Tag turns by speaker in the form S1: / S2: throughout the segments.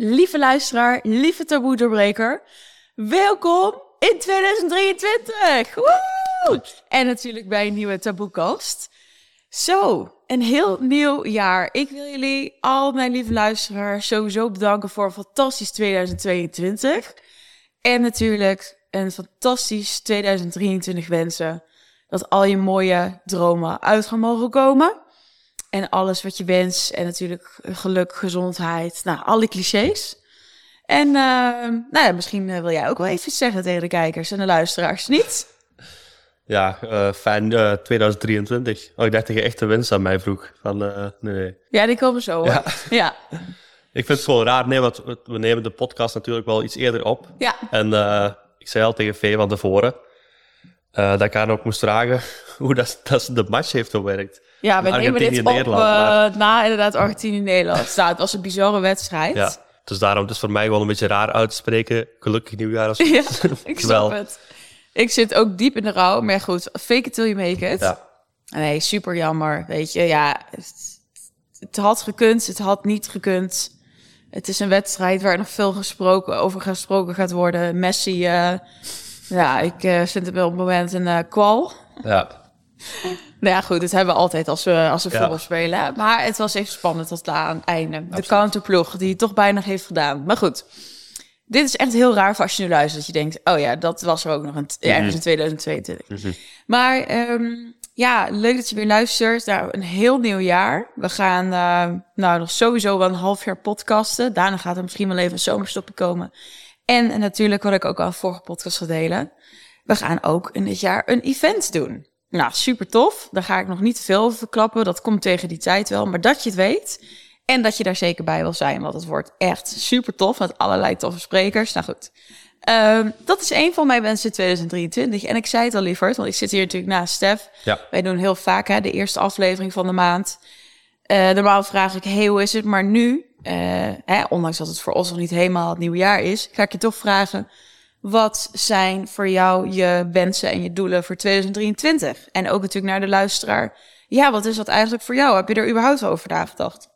S1: Lieve luisteraar, lieve taboe-doorbreker, welkom in 2023! Woe! En natuurlijk bij een nieuwe taboekast. Zo, een heel nieuw jaar. Ik wil jullie, al mijn lieve luisteraars, sowieso bedanken voor een fantastisch 2022. En natuurlijk een fantastisch 2023 wensen. Dat al je mooie dromen uit gaan mogen komen. En alles wat je wenst. En natuurlijk geluk, gezondheid. Nou, alle clichés. En uh, nou ja, misschien eh, wil jij ook wel even zeggen tegen de kijkers en de luisteraars, niet?
S2: Ja, uh, fijn uh, 2023. Oh, ik dacht dat je echt de wens aan mij vroeg. Van, nee, nee.
S1: Ja, die komen zo. Ja. ja.
S2: ik vind het gewoon raar. Nee, want we nemen de podcast natuurlijk wel iets eerder op.
S1: Ja.
S2: En ik zei al tegen Vee van tevoren dat ik haar ook moest vragen hoe dat, dat de match heeft gewerkt.
S1: Ja, we nemen dit op maar... na inderdaad Argentinië-Nederland. Nou, het was een bizarre wedstrijd.
S2: Ja, dus daarom het is voor mij wel een beetje raar uit te spreken. Gelukkig nieuwjaar. Als
S1: ja, ik snap het. Ik zit ook diep in de rouw, maar goed, fake it till you make it.
S2: Ja.
S1: Nee, super jammer, weet je. Ja, het, het had gekund, het had niet gekund. Het is een wedstrijd waar nog veel gesproken, over gesproken gaat worden. Messi, uh, ja, ik uh, vind het wel op het moment een uh, kwal.
S2: Ja.
S1: Nou ja, goed, dat hebben we altijd als we, als we ja. voetbal spelen. Maar het was even spannend tot aan het einde. Absoluut. De counterploeg die het toch bijna heeft gedaan. Maar goed, dit is echt heel raar voor als je nu luistert. Dat je denkt, oh ja, dat was er ook nog een, ergens in 2022.
S2: Mhm.
S1: Maar um, ja, leuk dat je weer luistert naar een heel nieuw jaar. We gaan uh, nou nog sowieso wel een half jaar podcasten. Daarna gaat er misschien wel even een zomerstopje komen. En, en natuurlijk, wat ik ook al vorige podcast delen. We gaan ook in dit jaar een event doen. Nou, super tof. Daar ga ik nog niet te veel over verklappen. Dat komt tegen die tijd wel. Maar dat je het weet. En dat je daar zeker bij wil zijn. Want het wordt echt super tof. Met allerlei toffe sprekers. Nou goed. Um, dat is een van mijn wensen 2023. En ik zei het al liever, want ik zit hier natuurlijk naast Stef.
S2: Ja.
S1: Wij doen heel vaak hè, de eerste aflevering van de maand. Uh, normaal vraag ik, hey, hoe is het? Maar nu, uh, hè, ondanks dat het voor ons nog niet helemaal het nieuwe jaar is, ga ik je toch vragen wat zijn voor jou je wensen en je doelen voor 2023? En ook natuurlijk naar de luisteraar. Ja, wat is dat eigenlijk voor jou? Heb je er überhaupt over nagedacht?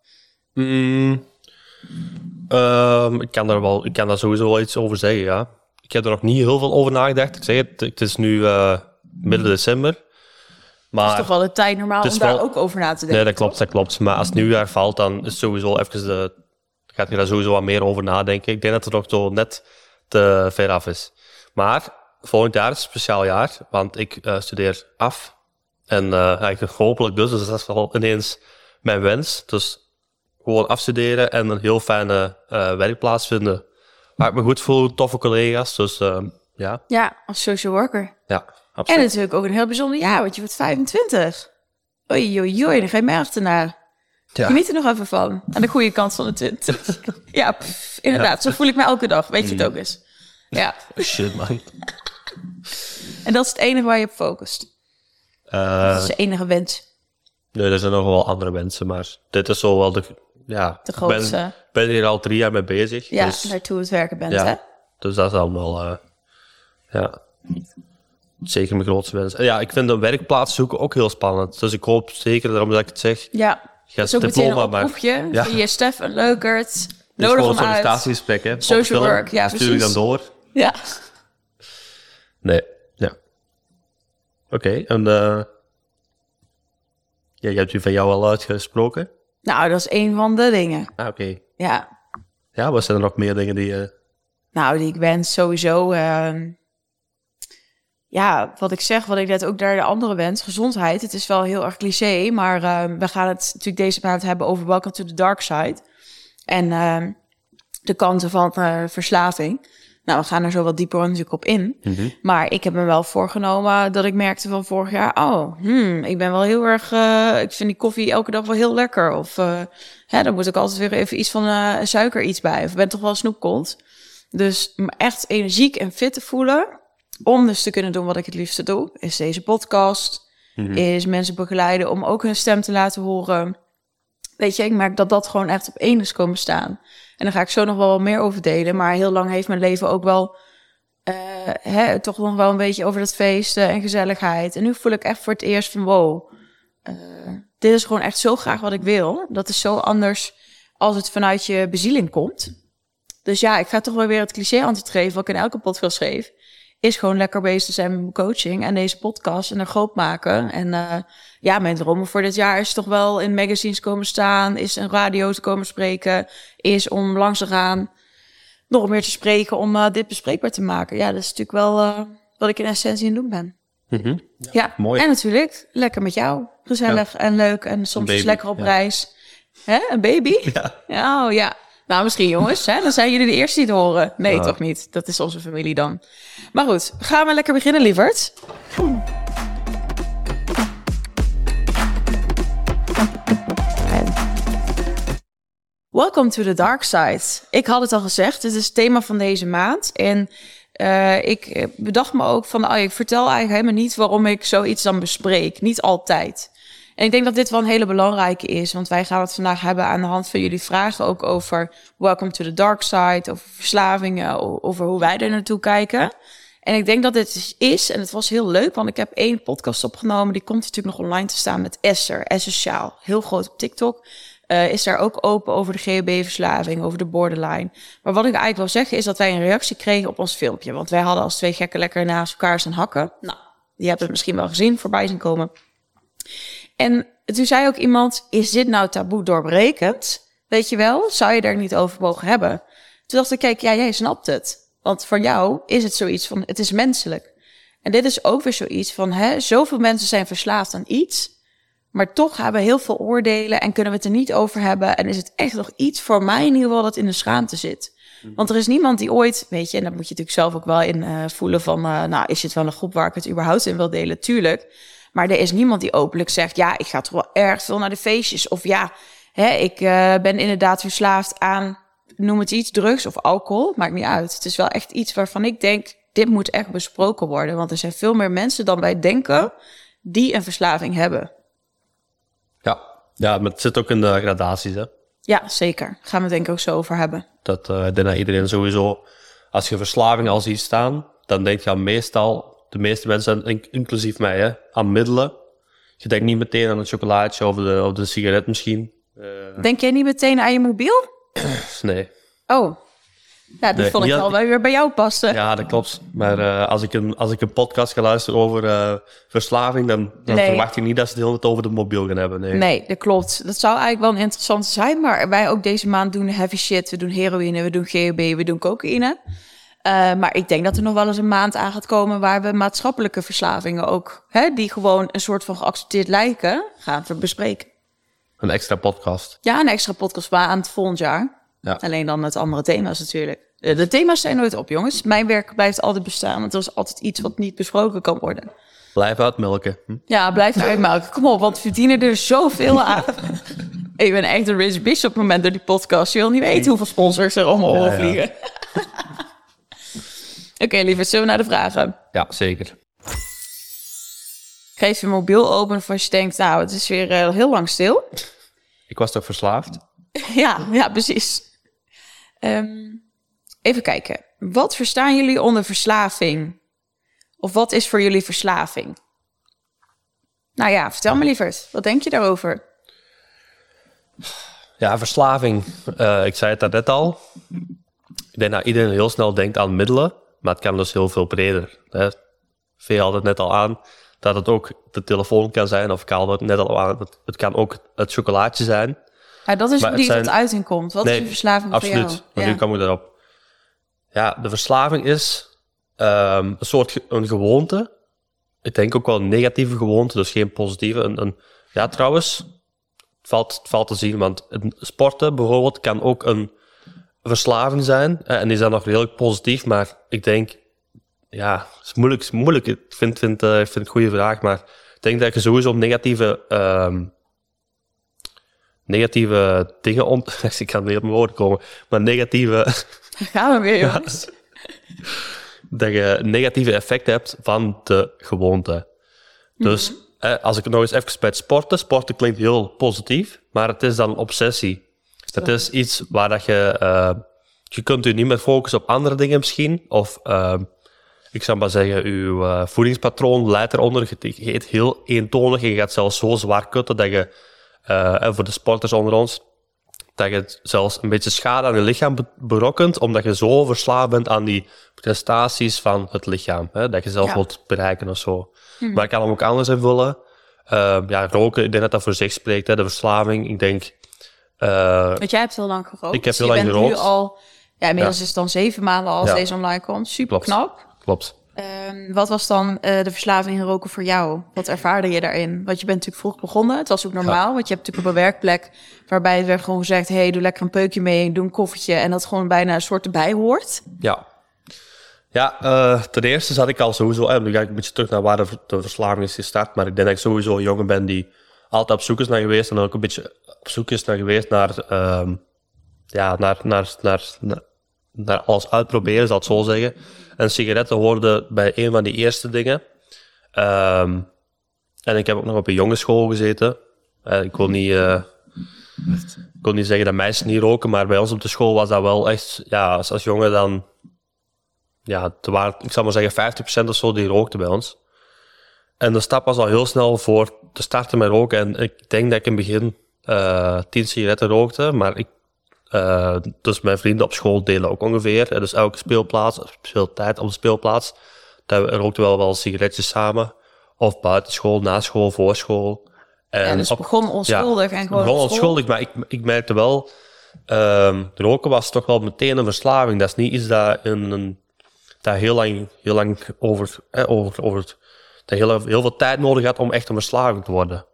S2: Mm, um, ik, kan daar wel, ik kan daar sowieso wel iets over zeggen, ja. Ik heb er nog niet heel veel over nagedacht. Ik zeg het, het is nu uh, midden december. Maar
S1: het is toch wel de tijd normaal om daar ook over na te denken?
S2: Nee, dat klopt, dat klopt. Maar als het nieuwjaar valt, dan is sowieso even de... Gaat je daar sowieso wat meer over nadenken. Ik denk dat het nog zo net te ver af is. Maar volgend jaar is een speciaal jaar, want ik uh, studeer af. En uh, eigenlijk hopelijk dus, dus dat is wel ineens mijn wens. Dus gewoon afstuderen en een heel fijne uh, werkplaats vinden. Waar ik me goed voel, toffe collega's, dus ja.
S1: Ja, als social worker.
S2: Ja, absoluut.
S1: En natuurlijk ook een heel bijzonder jaar, want je wordt 25. Oei, oei, oei, dan ga je mij achterna. Ja. Geniet er nog even van. Aan de goede kant van de 20. ja, pff, inderdaad. Ja. Zo voel ik me elke dag. Weet je het ook eens. Ja.
S2: Shit, man.
S1: En dat is het enige waar je op focust?
S2: Uh,
S1: dat is de enige wens?
S2: Nee, er zijn nog wel andere wensen, maar dit is zo wel de... Ja,
S1: de grootste.
S2: Ik ben, ben hier al drie jaar mee bezig.
S1: Ja,
S2: dus,
S1: naartoe het werken bent,
S2: ja,
S1: hè?
S2: Dus dat is allemaal... Uh, ja, zeker mijn grootste wens. Ja, ik vind de werkplaats zoeken ook heel spannend. Dus ik hoop zeker, daarom dat ik het zeg...
S1: Ja,
S2: Ga
S1: zo meteen een oproepje
S2: ja.
S1: via Stefan Leukert.
S2: Dus
S1: Nodig hem
S2: sollicitatiegesprek, hè?
S1: Social work, ja,
S2: Stuur ik
S1: precies.
S2: dan door.
S1: Ja.
S2: Nee, ja. Oké, okay, en uh, ja, je hebt u van jou al uitgesproken?
S1: Nou, dat is een van de dingen.
S2: Ah, oké. Okay.
S1: Ja.
S2: Ja, wat zijn er nog meer dingen die je...
S1: Nou, die ik wens sowieso... Uh, ja, wat ik zeg, wat ik net ook naar de andere wens, gezondheid. Het is wel heel erg cliché, maar uh, we gaan het natuurlijk deze maand hebben over Welcome to the Dark Side. En uh, de kanten van uh, verslaving. Nou, we gaan er zo wat dieper natuurlijk op in.
S2: Mm -hmm.
S1: Maar ik heb me wel voorgenomen dat ik merkte van vorig jaar... oh, hmm, ik ben wel heel erg... Uh, ik vind die koffie elke dag wel heel lekker. Of uh, hè, dan moet ik altijd weer even iets van suiker iets bij. Of ben toch wel snoepkont. Dus echt energiek en fit te voelen... om dus te kunnen doen wat ik het liefste doe... is deze podcast,
S2: Mhm.
S1: mm -hmm. is mensen begeleiden... om ook hun stem te laten horen... Weet je, ik merk dat dat gewoon echt op één is komen staan. En daar ga ik zo nog wel wat meer over delen. Maar heel lang heeft mijn leven ook wel... Uh, hè, toch nog wel een beetje over dat feesten en gezelligheid. En nu voel ik echt voor het eerst van... Wow, uh, dit is gewoon echt zo graag wat ik wil. Dat is zo anders als het vanuit je bezieling komt. Dus ja, ik ga toch wel weer het cliché antwoord geven, wat ik in elke podcast geef. Is gewoon lekker bezig te zijn met mijn coaching en deze podcast en er groot maken. En uh, ja, mijn dromen voor dit jaar is toch wel in magazines komen staan, is een radio te komen spreken, is om langs te gaan, nog meer te spreken om uh, dit bespreekbaar te maken. Ja, dat is natuurlijk wel uh, wat ik in essentie aan doen ben.
S2: Mm -hmm.
S1: ja, ja, mooi. En natuurlijk lekker met jou, gezellig ja. en leuk en soms lekker op reis. Hè, een baby?
S2: Ja.
S1: Oh ja. Nou, misschien jongens, hè? dan zijn jullie de eerste die het horen. Nee, toch niet. Dat is onze familie dan. Maar goed, gaan we lekker beginnen, lieverd. Welcome to the dark side. Ik had het al gezegd, dit is het thema van deze maand. En uh, ik bedacht me ook van, oh, ik vertel eigenlijk helemaal niet waarom ik zoiets dan bespreek. Niet altijd. En ik denk dat dit wel een hele belangrijke is, want wij gaan het vandaag hebben aan de hand van jullie vragen ook over Welcome to the Dark Side, over verslavingen, over hoe wij er naartoe kijken. En ik denk dat dit is, en het was heel leuk, want ik heb één podcast opgenomen, die komt natuurlijk nog online te staan met Esther, Esther Sjaal, heel groot op TikTok. Uh, is daar ook open over de GHB-verslaving, over de borderline. Maar wat ik eigenlijk wil zeggen is dat wij een reactie kregen op ons filmpje. Want wij hadden als twee gekken lekker naast elkaar staan hakken. Nou, die hebben het misschien wel gezien, voorbij zien komen. En toen zei ook iemand, is dit nou taboe doorbrekend? Weet je wel, zou je daar niet over mogen hebben? Toen dacht ik, kijk, ja, jij snapt het. Want voor jou is het zoiets van, het is menselijk. En dit is ook weer zoiets van, hè, zoveel mensen zijn verslaafd aan iets, maar toch hebben we heel veel oordelen en kunnen we het er niet over hebben. En is het echt nog iets voor mij in ieder geval dat in de schaamte zit. Want er is niemand die ooit, weet je, en daar moet je natuurlijk zelf ook wel in uh, voelen van, uh, nou, is het wel een groep waar ik het überhaupt in wil delen? Tuurlijk. Maar er is niemand die openlijk zegt: ja, ik ga toch wel erg veel naar de feestjes. Of ja, hè, ik uh, ben inderdaad verslaafd aan, noem het iets, drugs of alcohol. Maakt niet uit. Het is wel echt iets waarvan ik denk: dit moet echt besproken worden. Want er zijn veel meer mensen dan wij denken die een verslaving hebben.
S2: Ja, ja maar het zit ook in de gradaties, hè?
S1: Ja, zeker. Gaan we het denk ik ook zo over hebben.
S2: Dat uh, denk dat iedereen sowieso, als je verslaving al ziet staan, dan denk je al meestal de meeste mensen, inclusief mij, hè, aan middelen. Je denkt niet meteen aan een chocolaatje of de, of de sigaret misschien.
S1: Uh... Denk jij niet meteen aan je mobiel?
S2: nee.
S1: Oh. Ja, dat vond ik al wel weer bij jou passen.
S2: Ja, dat klopt. Maar uh, als, ik een, als ik een podcast ga luisteren over uh, verslaving, dan, dan nee. verwacht je niet dat ze het heel tijd over de mobiel gaan hebben. Nee.
S1: nee, dat klopt. Dat zou eigenlijk wel interessant zijn. Maar wij ook deze maand doen heavy shit. We doen heroïne, we doen GHB, we doen cocaïne. Uh, maar ik denk dat er nog wel eens een maand aan gaat komen waar we maatschappelijke verslavingen ook, hè, die gewoon een soort van geaccepteerd lijken, gaan we bespreken.
S2: Een extra podcast.
S1: Ja, een extra podcast maar aan het volgend jaar. Ja. Alleen dan met andere thema's natuurlijk. De thema's zijn nooit op, jongens. Mijn werk blijft altijd bestaan, want er is altijd iets wat niet besproken kan worden.
S2: Blijf uitmelken. Hm?
S1: Ja, blijf uitmelken. Kom op, want we verdienen er zoveel aan. ik ben echt een rich bitch op het moment door die podcast. Je wil niet weten hoeveel sponsors er om oren ja, vliegen. Oké, okay, lieve, zullen we naar de vragen?
S2: Ja, zeker.
S1: Geef je mobiel open of als je denkt, nou, het is weer uh, heel lang stil.
S2: Ik was toch verslaafd?
S1: ja, ja, precies. Um, even kijken. Wat verstaan jullie onder verslaving? Of wat is voor jullie verslaving? Nou ja, vertel me liever. Wat denk je daarover?
S2: Ja, verslaving. Uh, ik zei het net al. Ik denk dat iedereen heel snel denkt aan middelen. Maar het kan dus heel veel breder. Hè. Vee had het net al aan dat het ook de telefoon kan zijn, of ik haalde het net al aan, het, het kan ook het chocolaatje zijn.
S1: Ja, dat is hoe die zijn... tot uiting komt. Wat is een verslaving
S2: absoluut.
S1: voor jou?
S2: Absoluut, nu komen we erop. Ja, de verslaving is um, een soort een gewoonte. Ik denk ook wel een negatieve gewoonte, dus geen positieve. Een, een, ja, trouwens, het valt, het valt te zien, want sporten bijvoorbeeld kan ook een verslaving zijn. En die zijn nog redelijk positief, maar ik denk, ja, het is moeilijk. Is moeilijk. Ik vind, vind, uh, vind het een goede vraag, maar ik denk dat je sowieso negatieve, um, negatieve dingen ont... ik kan niet op mijn woorden komen, maar negatieve...
S1: Gaan we weer, jongens.
S2: dat je negatieve effecten hebt van de gewoonte. Dus mm -hmm. als ik nog eens even bij het sporten, sporten klinkt heel positief, maar het is dan een obsessie. Dat is iets waar dat je, uh, je kunt u niet meer focussen op andere dingen misschien. Of, uh, ik zou maar zeggen, uw uh, voedingspatroon leidt eronder. Je eet heel eentonig en je gaat zelfs zo zwaar kutten dat je, uh, voor de sporters onder ons, dat je zelfs een beetje schade aan je lichaam be- berokkent, omdat je zo verslaafd bent aan die prestaties van het lichaam. Hè? Dat je zelf
S1: Ja.
S2: wilt bereiken of zo. Maar ik kan hem ook anders invullen. Eh, ja, roken, ik denk dat dat voor zich spreekt, hè? de verslaving. Ik denk, eh,
S1: Want jij hebt heel lang gerookt.
S2: Ik heb
S1: dus
S2: heel lang gerookt.
S1: nu al... Ja, inmiddels is het dan zeven maanden als
S2: Ja.
S1: deze online komt. Super
S2: Klopt.
S1: knap.
S2: klopt.
S1: Ehm, wat was dan eh, de verslaving in roken voor jou? Wat ervaarde je daarin? Want je bent natuurlijk vroeg begonnen. Het was ook normaal, want je hebt natuurlijk op een werkplek waarbij het werd gewoon gezegd: hey, doe lekker een peukje mee, doe een koffertje. En dat gewoon bijna een soort erbij hoort.
S2: Ja. Ja, eh, ten eerste zat ik al sowieso, en nu ga ik een beetje terug naar waar de, de verslaving is gestart, maar ik denk dat ik sowieso een jongen ben die altijd op zoek is naar geweest en ook een beetje op zoek is naar geweest naar, ehm, ja, naar, naar, naar, naar, naar alles uitproberen, zal ik het zo zeggen. En sigaretten hoorden bij een van die eerste dingen. Ehm, en ik heb ook nog op een jongensschool gezeten. Eh, ik wil niet... eh, ik niet zeggen dat meisjes niet roken, maar bij ons op de school was dat wel echt, ja, als, jongen dan ja, waren, ik zal maar zeggen, 50% of zo die rookte bij ons. En de stap was al heel snel voor te starten met roken. En ik denk dat ik in het begin eh 10 sigaretten rookte, maar ik, eh, dus mijn vrienden op school deden ook ongeveer. Dus elke speelplaats, of speeltijd op de speelplaats, daar rookten we wel wel sigaretjes samen. Of buiten school, na school, voor school. En
S1: En dus
S2: op-
S1: begon onschuldig en gewoon. School.
S2: onschuldig, maar ik, ik merkte wel... ehm, roken was toch wel meteen een verslaving. Dat is niet iets dat, in een, dat heel lang, heel lang over... eh, over, over dat heel, heel veel tijd nodig had om echt een verslaving te worden.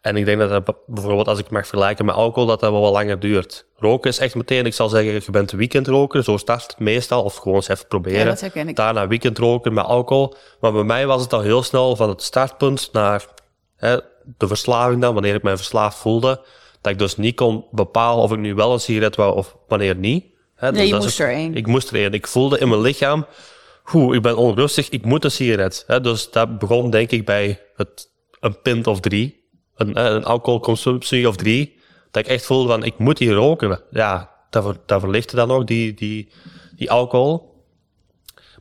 S2: En ik denk dat dat bijvoorbeeld, als ik het mag vergelijken met alcohol, dat dat wel wat langer duurt. Roken is echt meteen, ik zal zeggen, je bent weekendroker, zo start het meestal, of gewoon eens even proberen.
S1: Ja, dat herken ik.
S2: Daarna weekendroken met alcohol. Maar bij mij was het al heel snel van het startpunt naar hè, de verslaving dan, wanneer ik mij verslaafd voelde. Dat ik dus niet kon bepalen of ik nu wel een sigaret wou of wanneer niet. Hè,
S1: Nee, je
S2: dat is
S1: moest er één.
S2: Ik moest er één. Ik voelde in mijn lichaam, hoe, ik ben onrustig, ik moet een sigaret. Hè, dus dat begon denk ik bij het, een pint of drie. Een, hè, een alcoholconsumptie of drie. Dat ik echt voelde van, ik moet hier roken. Ja, dat, ver, dat verlichtte dan ook, die, die, die alcohol.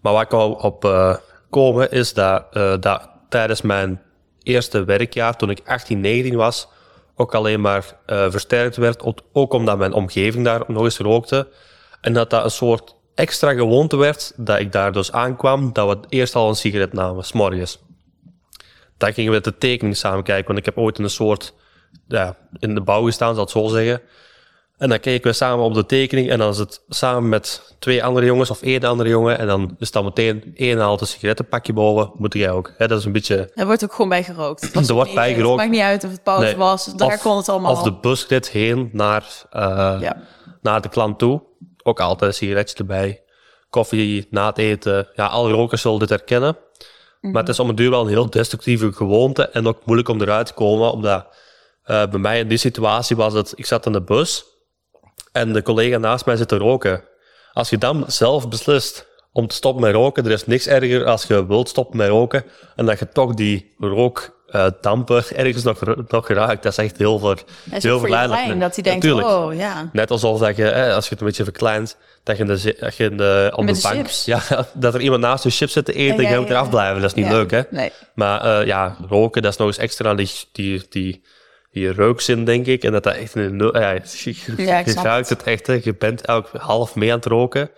S2: Maar waar ik wou op eh, komen is dat, eh, dat tijdens mijn eerste werkjaar, toen ik 18, 19 was, ook alleen maar eh, versterkt werd. Ook- Ook omdat mijn omgeving daar nog eens rookte. En dat dat een soort extra gewoonte werd, dat ik daar dus aankwam, dat we eerst al een sigaret namen, s'morgens. Dan gingen we de tekening samen kijken, want ik heb ooit in een soort, ja, in de bouw gestaan, zal ik het zo zeggen. En dan keken we samen op de tekening en dan is het samen met twee andere jongens of één andere jongen. En dan is dan meteen één haalt een sigarettenpakje boven, moet jij ook. Hè, dat is een beetje...
S1: Er wordt ook gewoon bij gerookt.
S2: Er wordt bij gerookt.
S1: Het maakt niet uit of het pauze
S2: Nee.
S1: was. Daar
S2: Of-
S1: kon het allemaal.
S2: Of de busrit heen naar, eh,
S1: Ja.
S2: naar de klant toe. Ook altijd een sigaretje erbij. Koffie na het eten. Ja, alle rokers zullen dit herkennen. Maar het is om een duur wel een heel destructieve gewoonte. En ook moeilijk om eruit te komen. Omdat eh, bij mij in die situatie was het... Ik zat in de bus. En de collega naast mij zit te roken. Als je dan zelf beslist om te stoppen met roken... Er is niks erger als je wilt stoppen met roken. En dat je toch die rookdamper ergens nog, nog raakt. Dat is echt heel, ver,
S1: Dat
S2: heel verleidelijk.
S1: dat hij denkt,
S2: Natuurlijk.
S1: oh ja.
S2: Net alsof dat je, hè, als je het een beetje verkleint, dat je, in de, dat je in de, op
S1: Met
S2: de
S1: de
S2: bank... Ja, dat er iemand naast je chips zit te eten en
S1: Ja,
S2: je moet eraf blijven. Dat is niet
S1: Ja.
S2: leuk, hè?
S1: Nee.
S2: Maar eh, ja, roken, dat is nog eens extra die, die, die, die reukzin, denk ik. En dat dat echt een... Ja, je, je ruikt het echt, hè. Je bent elk half mee aan het roken.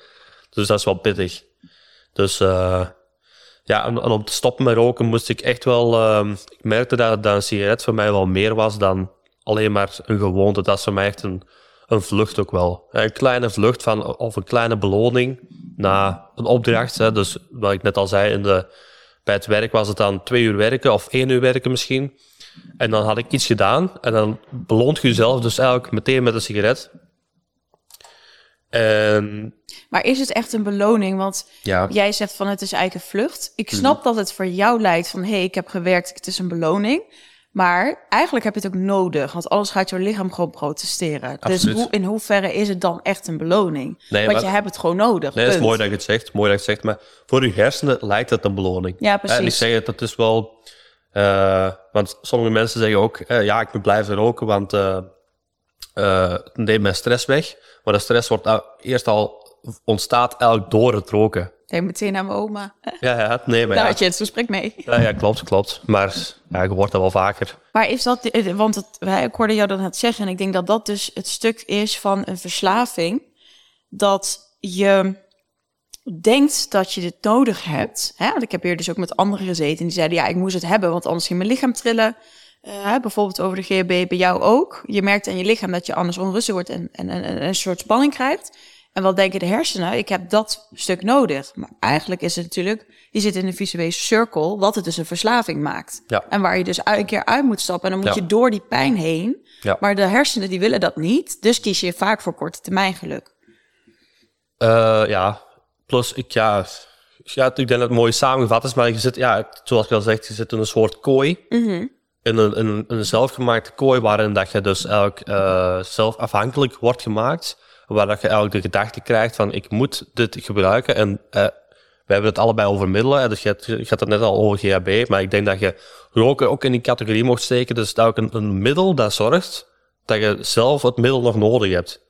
S2: Dus dat is wel pittig. Dus eh, ja, en, om te stoppen met roken moest ik echt wel... ehm, ik merkte dat, dat een sigaret voor mij wel meer was dan alleen maar een gewoonte. Dat is voor mij echt een, een vlucht ook wel. Een kleine vlucht van, of een kleine beloning na een opdracht. Hè. Dus wat ik net al zei, in de, bij het werk was het dan twee uur werken of één uur werken misschien. En dan had ik iets gedaan en dan beloont je jezelf dus eigenlijk meteen met een sigaret. En
S1: Maar is het echt een beloning? Want
S2: ja,
S1: jij zegt van het is eigenlijk een vlucht. Ik snap dat het voor jou lijkt van hé, hey, ik heb gewerkt, het is een beloning. Maar eigenlijk heb je het ook nodig, want anders gaat jouw lichaam gewoon protesteren. Dus hoe, in hoeverre is het dan echt een beloning?
S2: Nee,
S1: want je hebt het gewoon nodig.
S2: Nee, is mooi dat je het zegt. Mooi dat je het zegt. Maar voor je hersenen lijkt het een beloning.
S1: Ja, precies.
S2: En ik zeg het, dat is wel... eh, want sommige mensen zeggen ook... eh, ja, ik moet blijven roken, want eh eh, het neemt mijn stress weg. Maar de stress wordt al- eerst al ontstaat eigenlijk door het roken.
S1: Denk meteen aan mijn oma.
S2: Ja, ja, nee, maar
S1: Daar
S2: ja.
S1: had je het gesprek mee.
S2: Ja, ja, klopt, klopt. Maar ja, je hoort dat wel vaker.
S1: Maar is dat, eh, want het, wij- ik hoorde jou dat net zeggen, en ik denk dat dat dus het stuk is van een verslaving, dat je denkt dat je dit nodig hebt. Hè? Want ik heb hier dus ook met anderen gezeten en die zeiden, ja, ik moest het hebben, want anders ging mijn lichaam trillen. Eh, bijvoorbeeld over de GHB bij jou ook. Je merkt aan je lichaam dat je anders onrustig wordt en, en, en, en een soort spanning krijgt. En wat denken de hersenen? Ik heb dat stuk nodig. Maar eigenlijk is het natuurlijk, je zit in een visuele cirkel, wat het dus een verslaving maakt.
S2: Ja.
S1: En waar je dus een keer uit moet stappen. En dan moet
S2: Ja.
S1: je door die pijn heen.
S2: Ja.
S1: Maar de hersenen die willen dat niet. Dus kies je vaak voor korte termijn geluk.
S2: Eh, ja, plus ik, ja, ja, ik denk dat het mooi samengevat is, maar je zit, ja, zoals je al zegt, je zit in een soort kooi. Een, in, een, in een zelfgemaakte kooi waarin dat je dus eigenlijk eh, zelf afhankelijk wordt gemaakt. Waar dat je eigenlijk de gedachte krijgt van ik moet dit gebruiken. En eh, we hebben het allebei over middelen. Dus je, had het net al over GHB. Maar ik denk dat je roken ook in die categorie mocht steken. Dus dat ook een, een middel dat zorgt dat je zelf het middel nog nodig hebt.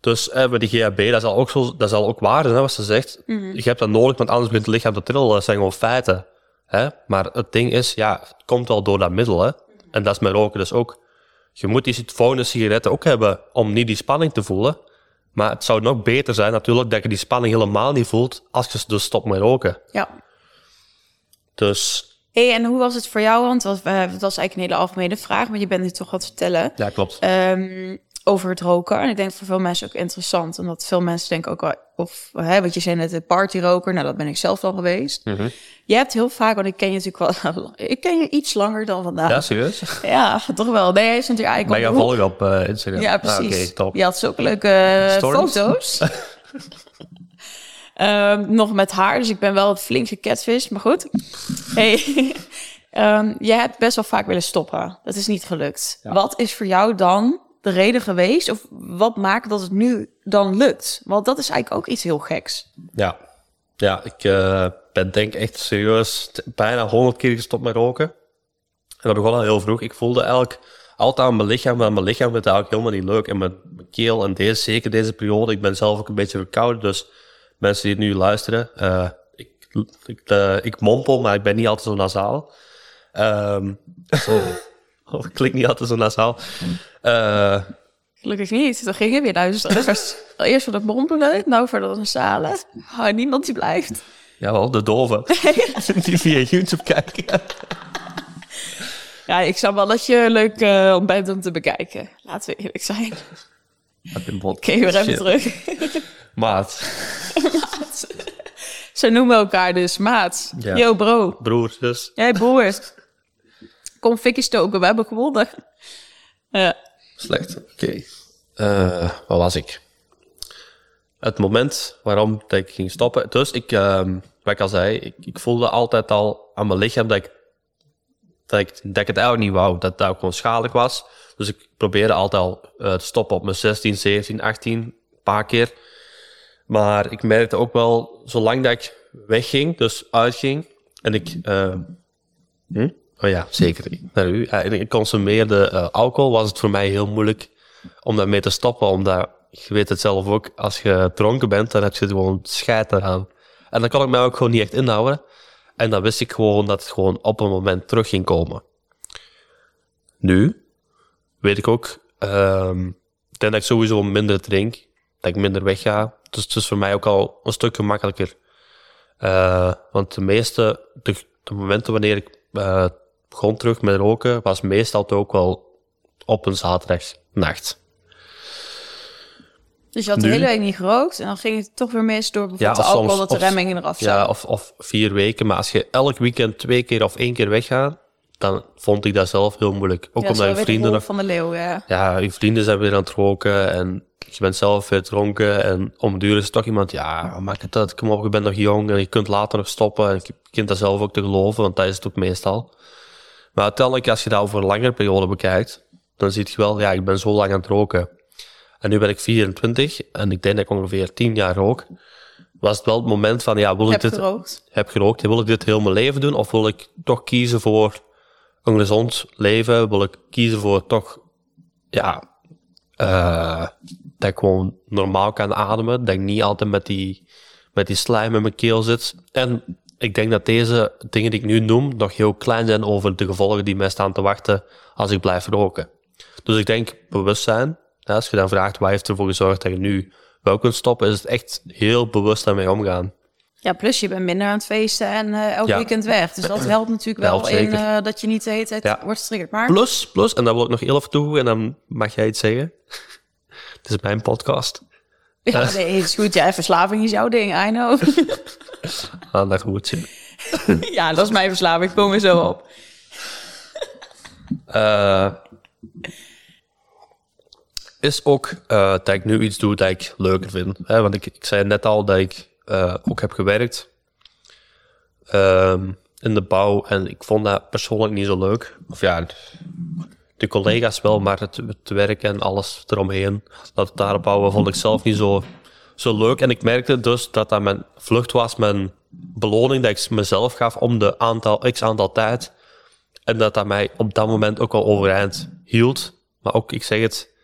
S2: Dus eh, met die GHB, dat zal ook, zo, dat zal ook waar zijn, hè, wat ze zegt. Je hebt dat nodig, want anders begint het lichaam te trillen. Dat zijn gewoon feiten. Hè? Maar het ding is, ja, het komt wel door dat middel. Hè? En dat is met roken dus ook. Je moet die volgende sigaretten ook hebben om niet die spanning te voelen. Maar het zou nog beter zijn natuurlijk dat je die spanning helemaal niet voelt als je dus stopt met roken.
S1: Ja.
S2: Dus
S1: Hey, en hoe was het voor jou? Want dat, was eigenlijk een hele algemene vraag. Maar je bent nu toch wat vertellen.
S2: ja, klopt.
S1: Ehm, over het roken. En ik denk voor veel mensen ook interessant. Omdat veel mensen denken ook wel... Of, hè, wat je zei net, de partyroker. Nou, dat ben ik zelf al geweest.
S2: Mhm.
S1: Je hebt heel vaak... Want ik ken je natuurlijk wel... Ik ken je iets langer dan vandaag.
S2: Ja, serieus?
S1: Ja, toch wel. Nee, hij is natuurlijk eigenlijk...
S2: je
S1: al-
S2: volgen op eh, Instagram?
S1: Ja,
S2: Ah,
S1: precies.
S2: Oké, top.
S1: Je had zulke leuke eh, foto's. Ehm, nog met haar, dus ik ben wel het flink gecatfished, maar goed. Hey, ehm, jij hebt best wel vaak willen stoppen. Dat is niet gelukt.
S2: Ja.
S1: Wat is voor jou dan de reden geweest? Of wat maakt dat het nu dan lukt? Want dat is eigenlijk ook iets heel geks.
S2: Ja, ja ik eh, ben denk echt serieus bijna honderd keer gestopt met roken. En dat begon al heel vroeg. Ik voelde eigenlijk altijd aan mijn lichaam, maar mijn lichaam werd eigenlijk helemaal niet leuk. En mijn, mijn keel en deze, zeker deze periode, ik ben zelf ook een beetje verkouden. Dus mensen die nu luisteren, eh, ik, ik, eh, ik mompel, maar ik ben niet altijd zo nasaal. Ehm of ik klink niet altijd zo nasaal. Eh,
S1: Gelukkig niet. Dan ging je weer luisteren. Was eerst voor dat mompelen, nou voor dat nasale. Oh, niemand die blijft.
S2: jawel, de doven. die via YouTube kijken.
S1: Ja, ik zou wel dat je leuk eh, om bent om te bekijken. Laten we eerlijk zijn. Oké, weer even terug.
S2: Maat.
S1: Ze noemen elkaar dus maat.
S2: Ja.
S1: Yo bro,
S2: Broer, zus.
S1: jij broer. Kom fikkie stoken, we hebben gewonnen. Ja.
S2: Slecht. Oké. Eh, wat was ik? Het moment waarom dat ik ging stoppen. Dus ik, ehm, wat ik al zei, ik, ik voelde altijd al aan mijn lichaam dat ik, dat ik, dat ik het eigenlijk niet wou. Dat dat ook gewoon schadelijk was. Dus ik probeerde altijd al eh, te stoppen op mijn 16, 17, 18, een paar keer. Maar ik merkte ook wel, zolang dat ik wegging, dus uitging, en ik... eh, hm? Oh ja, zeker. Naar u. Ik consumeerde eh, alcohol, was het voor mij heel moeilijk om daarmee te stoppen. Omdat, je weet het zelf ook, als je dronken bent, dan heb je gewoon scheid eraan. En dan kon ik mij ook gewoon niet echt inhouden. En dan wist ik gewoon dat het gewoon op een moment terug ging komen. Nu weet ik ook, ehm, ik denk dat ik sowieso minder drink, dat ik minder wegga. Dus het is voor mij ook al een stuk gemakkelijker. Eh, want de meeste, de, de momenten wanneer ik eh, begon terug met roken, was meestal toch ook wel op een zaterdagnacht.
S1: Dus je had de
S2: Nu?
S1: hele week niet gerookt en dan ging het toch weer mis door bijvoorbeeld
S2: Ja,
S1: de alcohol
S2: soms-
S1: dat de remmingen eraf
S2: Ja,
S1: zijn.
S2: of, of vier weken. Maar als je elk weekend twee keer of één keer weggaat, dan vond ik dat zelf heel moeilijk. Ook
S1: ja,
S2: omdat je vrienden nog
S1: van de leeuw, ja.
S2: ja, je vrienden zijn weer aan het roken en je bent zelf weer dronken. En om duur is toch iemand, ja, wat maakt het uit? Kom op, je bent nog jong en je kunt later nog stoppen. En je kunt dat zelf ook te geloven, want dat is het ook meestal. Maar uiteindelijk, als je dat over een langere periode bekijkt, dan zie je wel, ja, ik ben zo lang aan het roken. En nu ben ik 24 en ik denk dat ik ongeveer 10 jaar rook. Was het wel het moment van, ja, wil ik
S1: Heb
S2: dit
S1: gerookt.
S2: heb gerookt, wil ik dit heel mijn leven doen? Of wil ik toch kiezen voor een gezond leven? Wil ik kiezen voor toch, ja, eh, dat ik gewoon normaal kan ademen? Dat ik niet altijd met die, met die slijm in mijn keel zit. En ik denk dat deze dingen die ik nu noem nog heel klein zijn over de gevolgen die mij staan te wachten als ik blijf roken. Dus ik denk bewustzijn. Ja, als je dan vraagt wat heeft ervoor gezorgd dat je nu wel kunt stoppen, is het echt heel bewust daarmee omgaan.
S1: Ja, plus je bent minder aan het feesten en eh, elk
S2: Ja.
S1: weekend weg. Dus dat helpt natuurlijk wel
S2: Helpt
S1: in eh, dat je niet de hele tijd
S2: Ja.
S1: wordt getriggerd. Maar
S2: Plus, plus, en dat wil ik nog heel even toevoegen en dan mag jij iets zeggen. Het is mijn podcast.
S1: Ja, nee, is goed. Ja, verslaving is jouw ding, I know.
S2: Aan dat goed.
S1: ja, dat is mijn verslaving. Kom er zo op.
S2: Eh, is ook eh, dat ik nu iets doe dat ik leuker vind. Hè? Want ik, ik zei net al dat ik eh, ook heb gewerkt ehm, in de bouw en ik vond dat persoonlijk niet zo leuk. Of ja, de collega's wel, maar het, het werk en alles eromheen, dat het daarop bouwen, vond ik zelf niet zo, zo leuk. En ik merkte dus dat dat mijn vlucht was, mijn beloning dat ik mezelf gaf om de aantal, x aantal tijd. En dat dat mij op dat moment ook wel overeind hield. Maar ook, ik zeg het,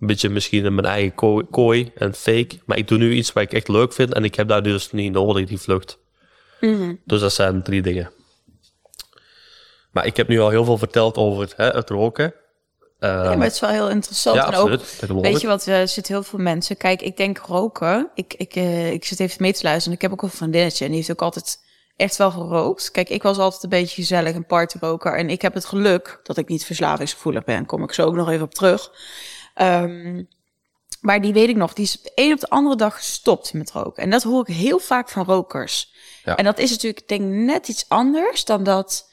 S2: een beetje misschien in mijn eigen kooi, kooi en fake. Maar ik doe nu iets wat ik echt leuk vind en ik heb dat dus niet nodig, die vlucht. Dus dat zijn drie dingen. Maar ik heb nu al heel veel verteld over hè, het roken. Eh,
S1: Ja, maar het is wel heel interessant.
S2: ja,
S1: en ook,
S2: absoluut.
S1: Weet je wat, er zitten heel veel mensen. Kijk, ik denk roken. Ik, ik, eh, ik zit even mee te luisteren. Ik heb ook een vriendinnetje en die heeft ook altijd echt wel gerookt. Kijk, ik was altijd een beetje gezellig, een partyroker. En ik heb het geluk dat ik niet verslavingsgevoelig ben. Kom ik zo ook nog even op terug. Ehm, maar die weet ik nog, die is de een op de andere dag gestopt met roken. En dat hoor ik heel vaak van rokers.
S2: Ja.
S1: En dat is natuurlijk, denk ik, net iets anders dan dat.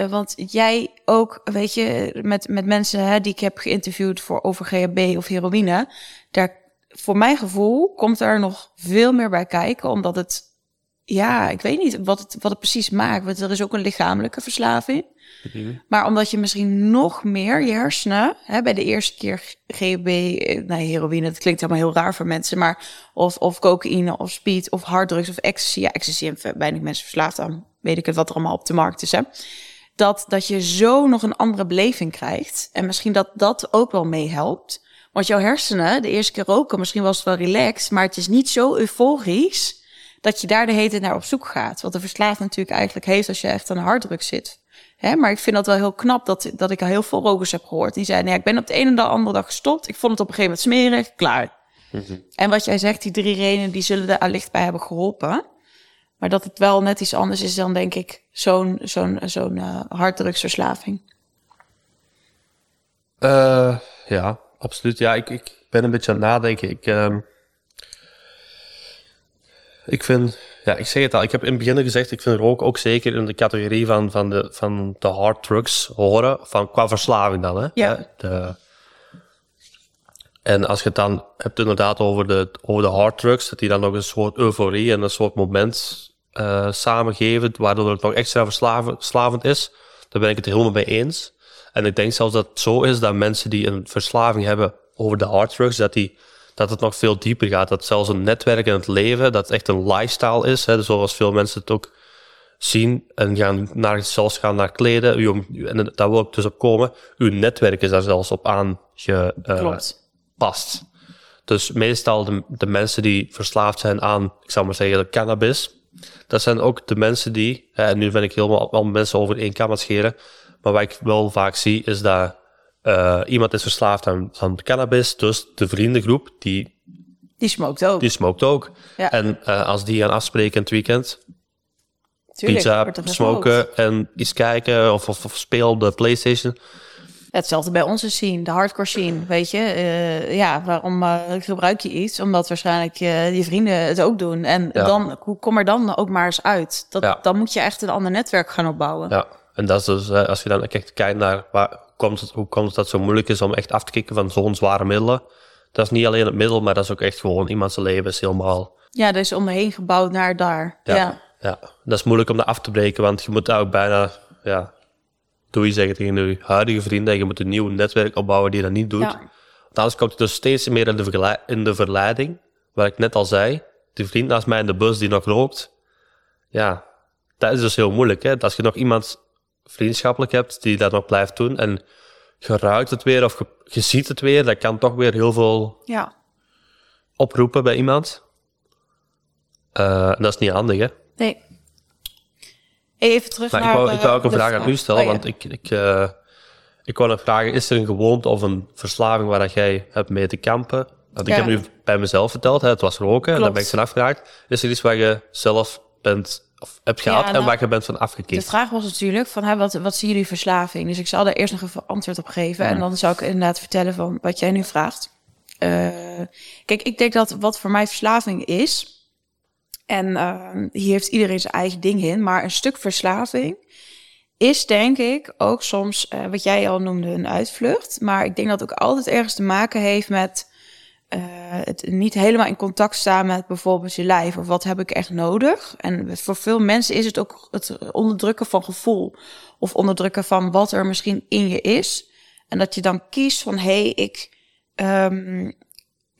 S1: Eh, want jij ook, weet je, met, met mensen hè, die ik heb geïnterviewd voor over GHB of heroïne, daar, voor mijn gevoel, komt er nog veel meer bij kijken, omdat het, ja, ik weet niet wat het, wat het precies maakt. Want er is ook een lichamelijke verslaving. Maar omdat je misschien nog meer je hersenen, hè, bij de eerste keer GHB, eh, nee, heroïne, dat klinkt helemaal heel raar voor mensen, maar of, of cocaïne of speed of harddrugs of ecstasy. Ja, ecstasy en weinig mensen verslaafd aan, weet ik het wat er allemaal op de markt is, hè. Dat, dat je zo nog een andere beleving krijgt. En misschien dat dat ook wel meehelpt. Want jouw hersenen, de eerste keer roken, misschien was het wel relaxed, maar het is niet zo euforisch dat je daar de hele tijd naar op zoek gaat. Wat de verslaafd natuurlijk eigenlijk heeft als je echt aan de harddruk zit. Hè, maar ik vind dat wel heel knap dat, dat ik al heel veel rokers heb gehoord. Die zeiden, ja, ik ben op de ene en de andere dag gestopt. Ik vond het op een gegeven moment smerig, klaar. En wat jij zegt, die drie redenen, die zullen er allicht bij hebben geholpen. Maar dat het wel net iets anders is dan, denk ik, zo'n zo'n zo'n eh, harddrugsverslaving.
S2: Eh, ja, absoluut. Ja, ik, ik ben een beetje aan het nadenken. Ik, ehm, ik vind, ja, ik zeg het al, ik heb in het begin gezegd, ik vind roken ook zeker in de categorie van, van, de, van de hard drugs horen, van, qua verslaving dan. Hè?
S1: Ja.
S2: De, en als je het dan hebt inderdaad over de, over de hard drugs, dat die dan nog een soort euforie en een soort moment eh samengeven, waardoor het nog extra verslaven- verslavend is, daar ben ik het helemaal mee eens. En ik denk zelfs dat het zo is dat mensen die een verslaving hebben over de hard drugs, dat, die, dat het nog veel dieper gaat. Dat zelfs een netwerk in het leven, dat echt een lifestyle is. Hè, zoals veel mensen het ook zien en gaan naar, zelfs gaan naar kleden. Uw- En daar wil ik dus op komen. Uw netwerk is daar zelfs op aangepast.
S1: Klopt.
S2: Dus meestal de, de mensen die verslaafd zijn aan, ik zou maar zeggen, de cannabis. Dat zijn ook de mensen die, en nu ben ik helemaal al mensen over één kam aan scheren. Maar wat ik wel vaak zie, is dat eh, iemand is verslaafd aan, aan cannabis. Dus de vriendengroep, die,
S1: Die smoked ook.
S2: die smookt ook.
S1: Ja.
S2: En eh, als die gaan afspreken in het weekend,
S1: Tuurlijk,
S2: pizza, smoken en iets kijken of, of, of speel op de Playstation.
S1: Hetzelfde bij onze scene, de hardcore scene, weet je. Eh, ja, waarom eh, gebruik je iets? Omdat waarschijnlijk eh, je vrienden het ook doen. En
S2: Ja.
S1: dan, hoe kom er dan ook maar eens uit? Dat,
S2: Ja.
S1: Dan moet je echt een ander netwerk gaan opbouwen.
S2: Ja, en dat is dus, als je dan echt kijkt naar waar komt het, hoe komt het dat het zo moeilijk is om echt af te kicken van zo'n zware middelen. Dat is niet alleen het middel, maar dat is ook echt gewoon iemands leven is helemaal.
S1: Ja, is omheen gebouwd naar daar. Ja.
S2: Ja, ja. dat is moeilijk om dat af te breken, want je moet daar ook bijna, ja, doe je zeggen tegen je huidige vrienden, je moet een nieuw netwerk opbouwen die dat niet doet.
S1: Ja.
S2: Anders komt het dus steeds meer in de, in de verleiding, waar ik net al zei, die vriend naast mij in de bus die nog rookt, ja, dat is dus heel moeilijk. Hè? Als je nog iemand vriendschappelijk hebt die dat nog blijft doen en je ruikt het weer of je, je ziet het weer, dat kan toch weer heel veel
S1: ja.
S2: oproepen bij iemand. Eh, dat is niet handig, hè?
S1: Nee. Even terug naar
S2: ik wou,
S1: de-
S2: ik wou ook een
S1: de
S2: vraag aan u stellen,
S1: Oh, ja.
S2: want ik, ik, eh, ik wou nog vragen, is er een gewoonte of een verslaving waar dat jij hebt mee te kampen? Want ik
S1: Ja.
S2: heb nu bij mezelf verteld, hè, het was roken, daar
S1: Klopt.
S2: ben ik van afgeraakt. Is er iets waar je zelf bent, of hebt gehad
S1: Ja,
S2: en
S1: nou,
S2: waar je bent van
S1: De
S2: afgekikt?
S1: vraag was natuurlijk van, hè, wat, wat zien jullie verslaving? Dus ik zal daar eerst nog even antwoord op geven. En dan zou ik inderdaad vertellen van wat jij nu vraagt. Eh, kijk, ik denk dat wat voor mij verslaving is... en eh, hier heeft iedereen zijn eigen ding in... maar een stuk verslaving is denk ik ook soms... eh, wat jij al noemde, een uitvlucht. Maar ik denk dat het ook altijd ergens te maken heeft met... eh, het niet helemaal in contact staan met bijvoorbeeld je lijf. Of wat heb ik echt nodig? En voor veel mensen is het ook het onderdrukken van gevoel. Of onderdrukken van wat er misschien in je is. En dat je dan kiest van, hé, hey, ik, ehm,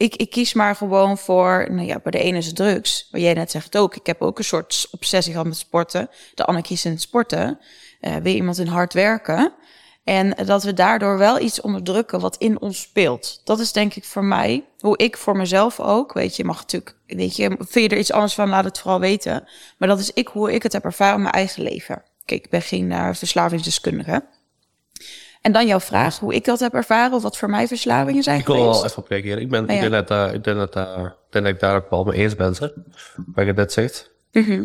S1: ik, ik kies maar gewoon voor... Nou ja, bij de ene is drugs. Maar jij net zegt ook, ik heb ook een soort obsessie gehad met sporten. De Anne kiest in het sporten. Eh weer iemand in hard werken. En dat we daardoor wel iets onderdrukken wat in ons speelt. Dat is denk ik voor mij, hoe ik voor mezelf ook. Weet je, je mag natuurlijk, weet je, vind je er iets anders van, laat het vooral weten. Maar dat is ik, hoe ik het heb ervaren in mijn eigen leven. Kijk, ik ben geen uh, verslavingsdeskundige. En dan jouw vraag, hoe ik dat heb ervaren, of wat voor mij verslavingen zijn
S2: Ik wil er
S1: geweest.
S2: wel even op reageren. Ik, ben,
S1: ja.
S2: ik, denk dat, ik, denk dat, ik denk dat ik daar ook wel mee eens ben, hè, wat je net zegt.
S1: Mhm.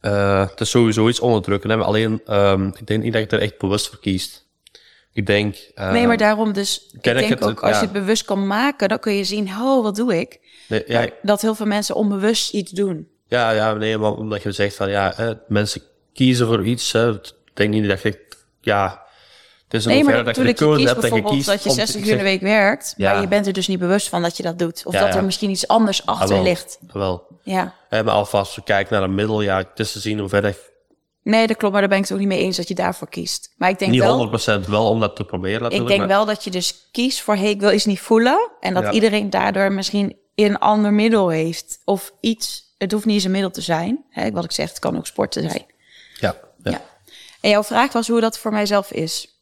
S2: Eh, het is sowieso iets onderdrukken. Hè? maar Alleen, ehm, ik denk niet dat je er echt bewust voor kiest. Ik denk... eh,
S1: Nee, maar daarom dus, ik
S2: ken ik
S1: denk
S2: het,
S1: ook, als
S2: ja.
S1: je het bewust kan maken, dan kun je zien, oh, wat doe ik?
S2: nee, ja,
S1: Dat heel veel mensen onbewust iets doen.
S2: Ja, ja, nee, maar omdat je zegt van ja, hè, mensen kiezen voor iets. Hè, ik denk niet dat je, ja, een
S1: Nee, maar
S2: hoeverre dat je
S1: kiest
S2: hebt en je
S1: bijvoorbeeld
S2: kiest.
S1: dat je
S2: om-
S1: 60
S2: ik
S1: uur in de week werkt,
S2: Ja.
S1: maar je bent er dus niet bewust van dat je dat doet. Of
S2: Ja,
S1: dat er
S2: ja.
S1: misschien iets anders
S2: Ah,
S1: achter
S2: wel,
S1: ligt.
S2: Wel.
S1: Ja.
S2: Maar alvast we kijken naar een middel, ja, het is te zien hoe ver dat
S1: Nee, dat klopt, maar daar ben ik het ook niet mee eens dat je daarvoor kiest. Maar ik denk
S2: niet
S1: wel,
S2: 100% wel om dat te proberen
S1: ik
S2: natuurlijk.
S1: denk
S2: maar-
S1: wel dat je dus kiest voor, hey, ik wil iets niet voelen. En dat iedereen daardoor misschien een ander middel heeft. Of iets, het hoeft niet eens een middel te zijn. Hè, wat ik zeg, het kan ook sporten zijn.
S2: Ja, ja.
S1: Ja. En jouw vraag was hoe dat voor mijzelf is.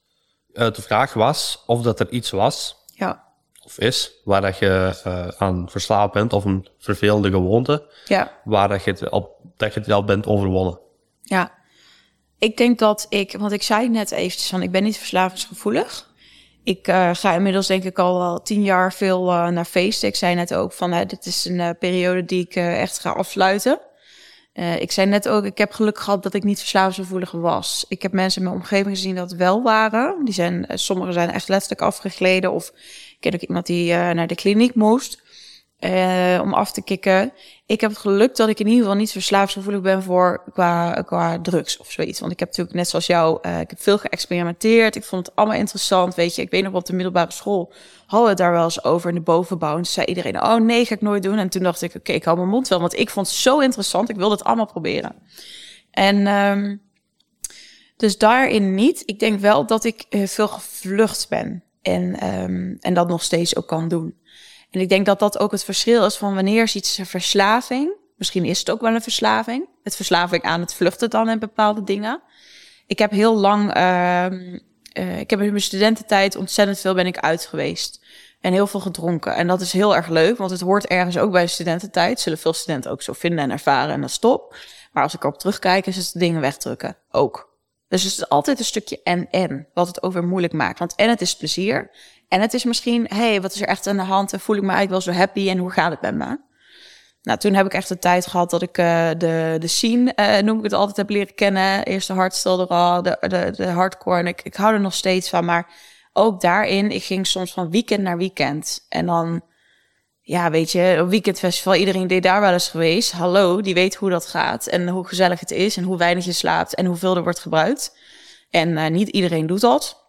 S2: Eh, de vraag was of dat er iets was,
S1: Ja,
S2: of is, waar dat je eh, aan verslaafd bent, of een vervelende gewoonte,
S1: ja.
S2: waar dat je het op, dat je het al bent overwonnen.
S1: Ja, ik denk dat ik, want ik zei net eventjes van, ik ben niet verslavingsgevoelig. Ik eh, ga inmiddels denk ik al tien jaar veel naar feesten. Ik zei net ook van, hè, dit is een periode die ik echt ga afsluiten. Eh, ik zei net ook, ik heb geluk gehad dat ik niet verslavingsgevoelig was. Ik heb mensen in mijn omgeving gezien dat wel waren. Die zijn, eh, sommigen zijn echt letterlijk afgegleden. Of ik ken ook iemand die eh, naar de kliniek moest eh, om af te kicken. Ik heb het geluk dat ik in ieder geval niet verslavingsgevoelig ben voor qua, qua drugs of zoiets. Want ik heb natuurlijk net zoals jou, eh, ik heb veel geëxperimenteerd. Ik vond het allemaal interessant, weet je. Ik weet nog op de middelbare school hadden we het daar wel eens over in de bovenbouw. En toen zei iedereen, oh nee, ga ik nooit doen. En toen dacht ik, oké, ik hou mijn mond wel, want ik vond het zo interessant. Ik wilde het allemaal proberen. En ehm, dus daarin niet. Ik denk wel dat ik eh, veel gevlucht ben. En, ehm, en dat nog steeds ook kan doen. En ik denk dat dat ook het verschil is van wanneer is iets verslaving. Misschien is het ook wel een verslaving. Het verslaving aan het vluchten dan in bepaalde dingen. Ik heb heel lang, ehm, eh, ik heb in mijn studententijd ontzettend veel ben ik uit geweest. En heel veel gedronken. En dat is heel erg leuk, want het hoort ergens ook bij de studententijd. Zullen veel studenten ook zo vinden en ervaren en dat stop. Maar als ik erop terugkijk, is het dingen wegdrukken. Ook. Dus het is altijd een stukje en-en, wat het over moeilijk maakt. Want en het is plezier, en het is misschien, hey, wat is er echt aan de hand? En voel ik me eigenlijk wel zo happy en hoe gaat het met me? Nou, toen heb ik echt de tijd gehad dat ik uh, de, de scene, uh, noem ik het altijd, heb leren kennen. Eerst de hardstyle er de, de, de hardcore. En ik, ik hou er nog steeds van. Maar ook daarin, ik ging soms van weekend naar weekend. En dan, ja, weet je, een weekendfestival, iedereen die daar wel eens geweest. Hallo, die weet hoe dat gaat. En hoe gezellig het is. En hoe weinig je slaapt. En hoeveel er wordt gebruikt. En uh, niet iedereen doet dat.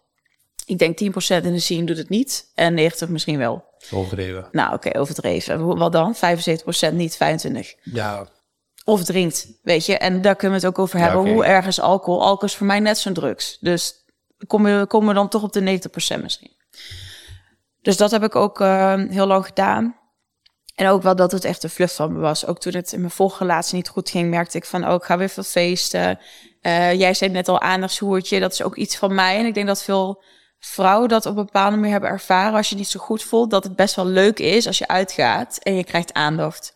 S1: Ik denk 10% in de scene doet het niet. En 90 misschien wel.
S2: Overdreven.
S1: Nou, oké, okay, overdreven. Wat dan? 75% niet, 25.
S2: Ja.
S1: Of drinkt, weet je. En daar kunnen we het ook over hebben. Ja, okay. Hoe erg is alcohol? Alcohol is voor mij net zo'n drugs. Dus komen we, komen we dan toch op de 90% misschien. Dus dat heb ik ook uh, heel lang gedaan. En ook wel dat het echt een vlucht van me was. Ook toen het in mijn vorige relatie niet goed ging, merkte ik van... oh, ik ga weer veel feesten. Uh, jij zei net al aandachtshoertje. Dat is ook iets van mij. En ik denk dat veel vrouwen dat op een bepaalde manier hebben ervaren. Als je niet zo goed voelt, dat het best wel leuk is als je uitgaat en je krijgt aandacht.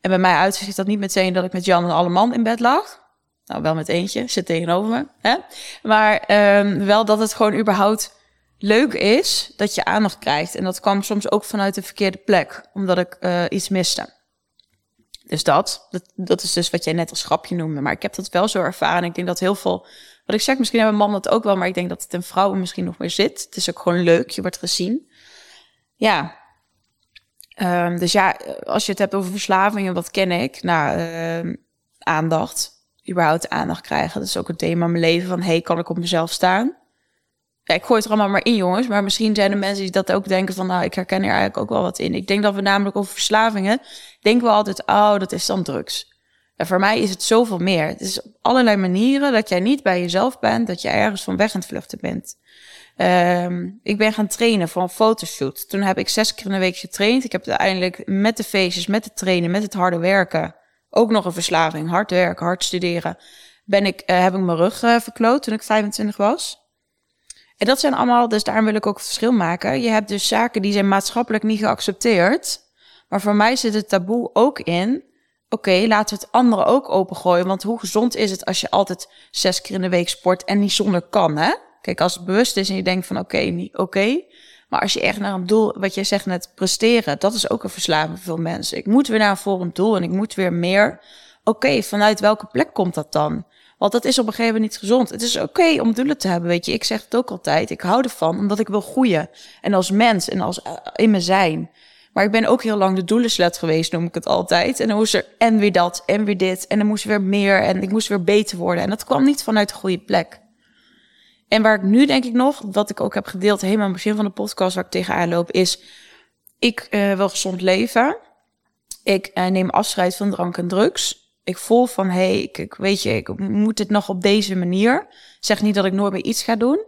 S1: En bij mij uitzicht dat niet meteen dat ik met Jan en alle man in bed lag. Nou, wel met eentje, zit tegenover me. Hè? Maar ehm, wel dat het gewoon überhaupt leuk is dat je aandacht krijgt. En dat kwam soms ook vanuit de verkeerde plek, omdat ik uh, iets miste. Dus dat, dat, dat is dus wat jij net als grapje noemde. Maar ik heb dat wel zo ervaren. Ik denk dat heel veel, wat ik zeg, misschien hebben mannen dat ook wel, maar ik denk dat het in vrouwen misschien nog meer zit. Het is ook gewoon leuk, je wordt gezien. Ja. Um, dus ja, als je het hebt over verslavingen, wat ken ik? Nou, uh, aandacht. Überhaupt aandacht krijgen. Dat is ook een thema in mijn leven van, hey, kan ik op mezelf staan? Ik gooi het er allemaal maar in, jongens. Maar misschien zijn er mensen die dat ook denken van... nou, ik herken er eigenlijk ook wel wat in. Ik denk dat we namelijk over verslavingen... denken we altijd, oh, dat is dan drugs. En voor mij is het zoveel meer. Het is op allerlei manieren dat jij niet bij jezelf bent... dat je ergens van weg aan het vluchten bent. Um, ik ben gaan trainen voor een fotoshoot. Toen heb ik zes keer in de week getraind. Ik heb uiteindelijk met de feestjes, met het trainen, met het harde werken... ook nog een verslaving, hard werken, hard studeren... Ben ik, uh, heb ik mijn rug uh, verkloot toen ik 25 was... En dat zijn allemaal, dus daarom wil ik ook het verschil maken. Je hebt dus zaken die zijn maatschappelijk niet geaccepteerd. Maar voor mij zit het taboe ook in. Oké, laten we het andere ook opengooien. Want hoe gezond is het als je altijd zes keer in de week sport en niet zonder kan, hè? Kijk, als het bewust is en je denkt van oké, niet oké. Maar als je echt naar een doel, wat jij zegt net, presteren, dat is ook een verslaving voor veel mensen. Ik moet weer naar een volgend doel en ik moet weer meer. Oké, vanuit welke plek komt dat dan? Want dat is op een gegeven moment niet gezond. Het is oké om doelen te hebben, weet je. Ik zeg het ook altijd. Ik hou ervan omdat ik wil groeien. En als mens en als uh, in me zijn. Maar ik ben ook heel lang de doelenslet geweest, noem ik het altijd. En dan moest er en weer dat en weer dit. En dan moest er weer meer en ik moest weer beter worden. En dat kwam niet vanuit de goede plek. En waar ik nu denk ik nog, wat ik ook heb gedeeld helemaal aan het begin van de podcast waar ik tegenaan loop, is ik uh, wil gezond leven. Ik uh, neem afscheid van drank en drugs ik voel van, hé, hey, ik, weet je, ik moet het nog op deze manier. Zeg niet dat ik nooit meer iets ga doen.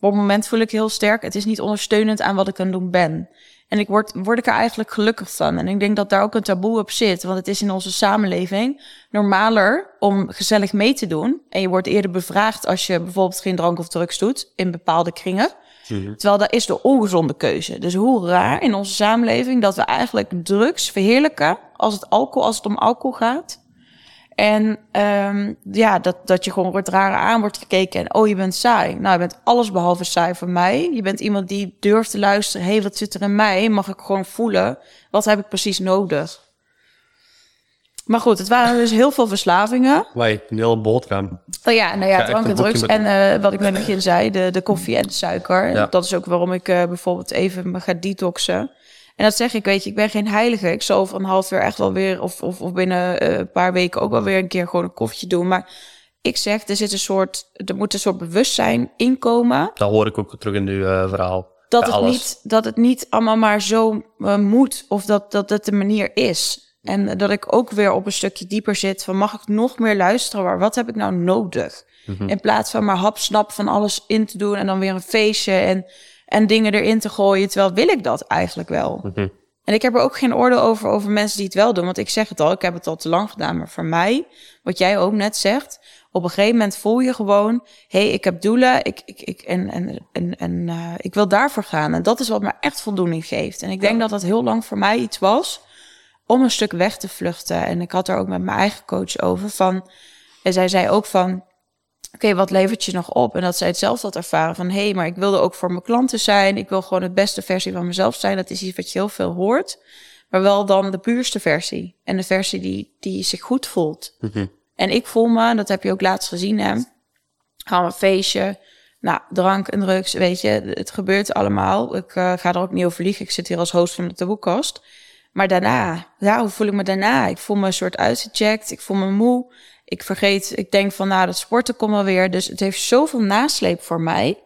S1: Op het moment voel ik heel sterk, het is niet ondersteunend aan wat ik aan het doen ben. En ik word, word ik er eigenlijk gelukkig van. En ik denk dat daar ook een taboe op zit. Want het is in onze samenleving normaler om gezellig mee te doen. En je wordt eerder bevraagd als je bijvoorbeeld geen drank of drugs doet in bepaalde kringen. Mhm. Terwijl dat is de ongezonde keuze. Dus hoe raar in onze samenleving dat we eigenlijk drugs verheerlijken als het alcohol, als het om alcohol gaat. En um, ja, dat, dat je gewoon wordt raar aan wordt gekeken. En oh, je bent saai. Nou, je bent alles behalve saai voor mij. Je bent iemand die durft te luisteren. Hé, hey, wat zit er in mij? Mag ik gewoon voelen? Wat heb ik precies nodig? Maar goed, het waren dus heel veel verslavingen.
S2: Wij, een hele boterham.
S1: Oh ja, nou ja, drank en drugs. En uh, wat ik net begin zei, de, de koffie en de suiker. Ja. Dat is ook waarom ik uh, bijvoorbeeld even me ga detoxen. En dat zeg ik, weet je, ik ben geen heilige. Ik zal van half weer echt wel weer, of, of, of binnen uh, een paar weken ook wel weer een keer gewoon een koffietje doen. Maar ik zeg, er zit een soort, er moet een soort bewustzijn inkomen.
S2: Dat hoor ik ook terug in uw uh, verhaal.
S1: Dat het, niet, dat het niet allemaal maar zo uh, moet, of dat, dat het de manier is. En dat ik ook weer op een stukje dieper zit van mag ik nog meer luisteren, maar wat heb ik nou nodig? Mm -hmm. In plaats van maar hapsnap van alles in te doen en dan weer een feestje en en dingen erin te gooien. Terwijl wil ik dat eigenlijk wel. Mm -hmm. En ik heb er ook geen oordeel over, over mensen die het wel doen. Want ik zeg het al, ik heb het al te lang gedaan. Maar voor mij, wat jij ook net zegt, op een gegeven moment voel je gewoon, hé, hey, ik heb doelen, ik, ik, ik, en, en, en, en uh, ik wil daarvoor gaan. En dat is wat me echt voldoening geeft. En ik denk dat dat heel lang voor mij iets was om een stuk weg te vluchten. En ik had er ook met mijn eigen coach over van, en zij zei ook van, oké, wat levert je nog op? En dat zij het zelf had ervaren van, hé, hey, maar ik wilde ook voor mijn klanten zijn. Ik wil gewoon het beste versie van mezelf zijn. Dat is iets wat je heel veel hoort. Maar wel dan de puurste versie. En de versie die, die zich goed voelt. Mm -hmm. En ik voel me, dat heb je ook laatst gezien, hè. Gaan een feestje. Nou, drank en drugs, weet je, het gebeurt allemaal. Ik uh, ga er ook niet over liegen. Ik zit hier als host van de taboekast. Maar daarna, ja, hoe voel ik me daarna? Ik voel me een soort uitgecheckt. Ik voel me moe ik vergeet, ik denk van nou, dat sporten komt wel weer. Dus het heeft zoveel nasleep voor mij.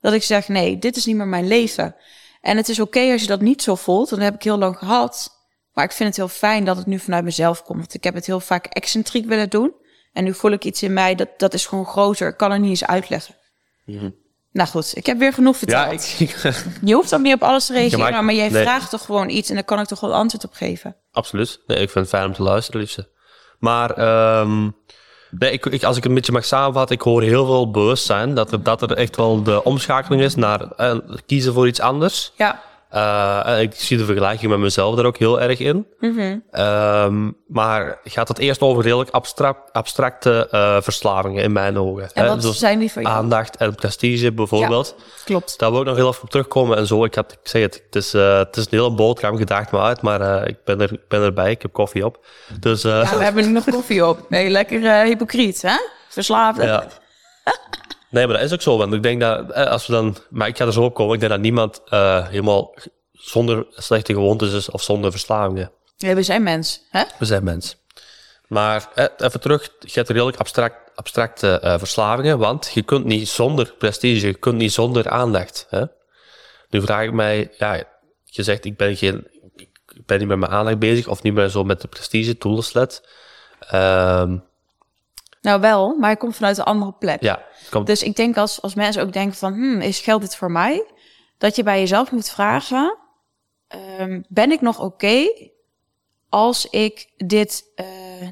S1: Dat ik zeg, nee, dit is niet meer mijn leven. En het is oké okay als je dat niet zo voelt. Dat heb ik heel lang gehad. Maar ik vind het heel fijn dat het nu vanuit mezelf komt. Want ik heb het heel vaak excentriek willen doen. En nu voel ik iets in mij, dat, dat is gewoon groter. Ik kan er niet eens uitleggen. Mm Nou goed, ik heb weer genoeg verteld. Ja, ik... je hoeft dan niet op alles te reageren, ja, maar, maar, jij nee. vraagt toch gewoon iets en dan kan ik toch wel antwoord op geven.
S2: Absoluut. Nee, ik vind het fijn om te luisteren, liefste. Maar um, nee, ik, als ik een beetje mag samenvatten, ik hoor heel veel bewustzijn dat er, dat er echt wel de omschakeling is naar uh, kiezen voor iets anders.
S1: Ja.
S2: Uh, ik zie de vergelijking met mezelf daar ook heel erg in. Mm -hmm. maar gaat het eerst over redelijk abstract, abstracte uh, verslavingen in mijn ogen.
S1: En wat dus zijn die voor jou?
S2: Aandacht en prestige bijvoorbeeld.
S1: Ja, klopt.
S2: Daar wil ik nog heel even op terugkomen en zo. Ik, had, ik zeg het, het is, uh, het is een hele boterham, gedaagd me uit, maar ik ben, er, ik ben erbij. Ik heb koffie op. Dus,
S1: ja, we hebben nu nog koffie op. Nee, lekker hypocriet, hè? Verslaafd. Ja.
S2: Nee, maar dat is ook zo. Want ik denk dat eh, als we dan. Maar ik ga er zo op komen. Ik denk dat niemand uh, helemaal zonder slechte gewoontes is of zonder verslavingen.
S1: Ja, we zijn mens, hè?
S2: We zijn mens. Maar eh, even terug. Je hebt redelijk abstract, abstracte uh, verslavingen. Want je kunt niet zonder prestige, je kunt niet zonder aandacht. Hè? Nu vraag ik mij. Ja, je zegt ik ben, geen, ik ben niet met mijn aandacht bezig of niet meer zo met de prestige, toolslet. Um,
S1: nou wel, maar hij komt vanuit een andere plek.
S2: Ja,
S1: komt... Dus ik denk als, als mensen ook denken van, hmm, is geld dit voor mij? Dat je bij jezelf moet vragen, um, ben ik nog oké als ik dit uh,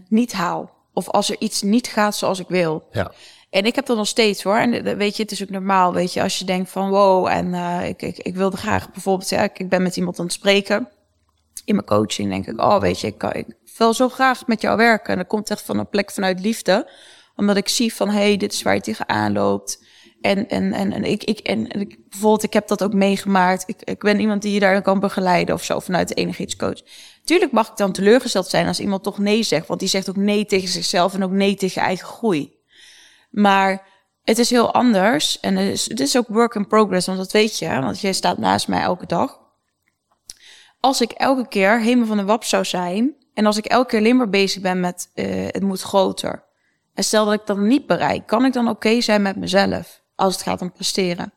S1: niet haal? Of als er iets niet gaat zoals ik wil?
S2: Ja.
S1: En ik heb dat nog steeds hoor. En eh, weet je, het is ook normaal, weet je, als je denkt van wow, en uh, ik, ik, ik wilde graag bijvoorbeeld, ja, ik, ik ben met iemand aan het spreken in mijn coaching, denk ik, oh weet je, ik, ik, wil zo graag met jou werken. En dat komt echt van een plek vanuit liefde. Omdat ik zie van, hé, hey, dit is waar je tegenaan loopt. En, en, en, en, ik, ik, en, en ik, bijvoorbeeld, ik heb dat ook meegemaakt. Ik, ik ben iemand die je daar kan begeleiden of zo vanuit de energietscoach. Tuurlijk mag ik dan teleurgesteld zijn als iemand toch nee zegt. Want die zegt ook nee tegen zichzelf en ook nee tegen eigen groei. Maar het is heel anders. En het is, het is ook work in progress, want dat weet je. Want jij staat naast mij elke dag. Als ik elke keer helemaal van de wap zou zijn en als ik elke keer alleen maar bezig ben met uh, het moet groter. En stel dat ik dat niet bereik, kan ik dan oké zijn met mezelf als het gaat om presteren?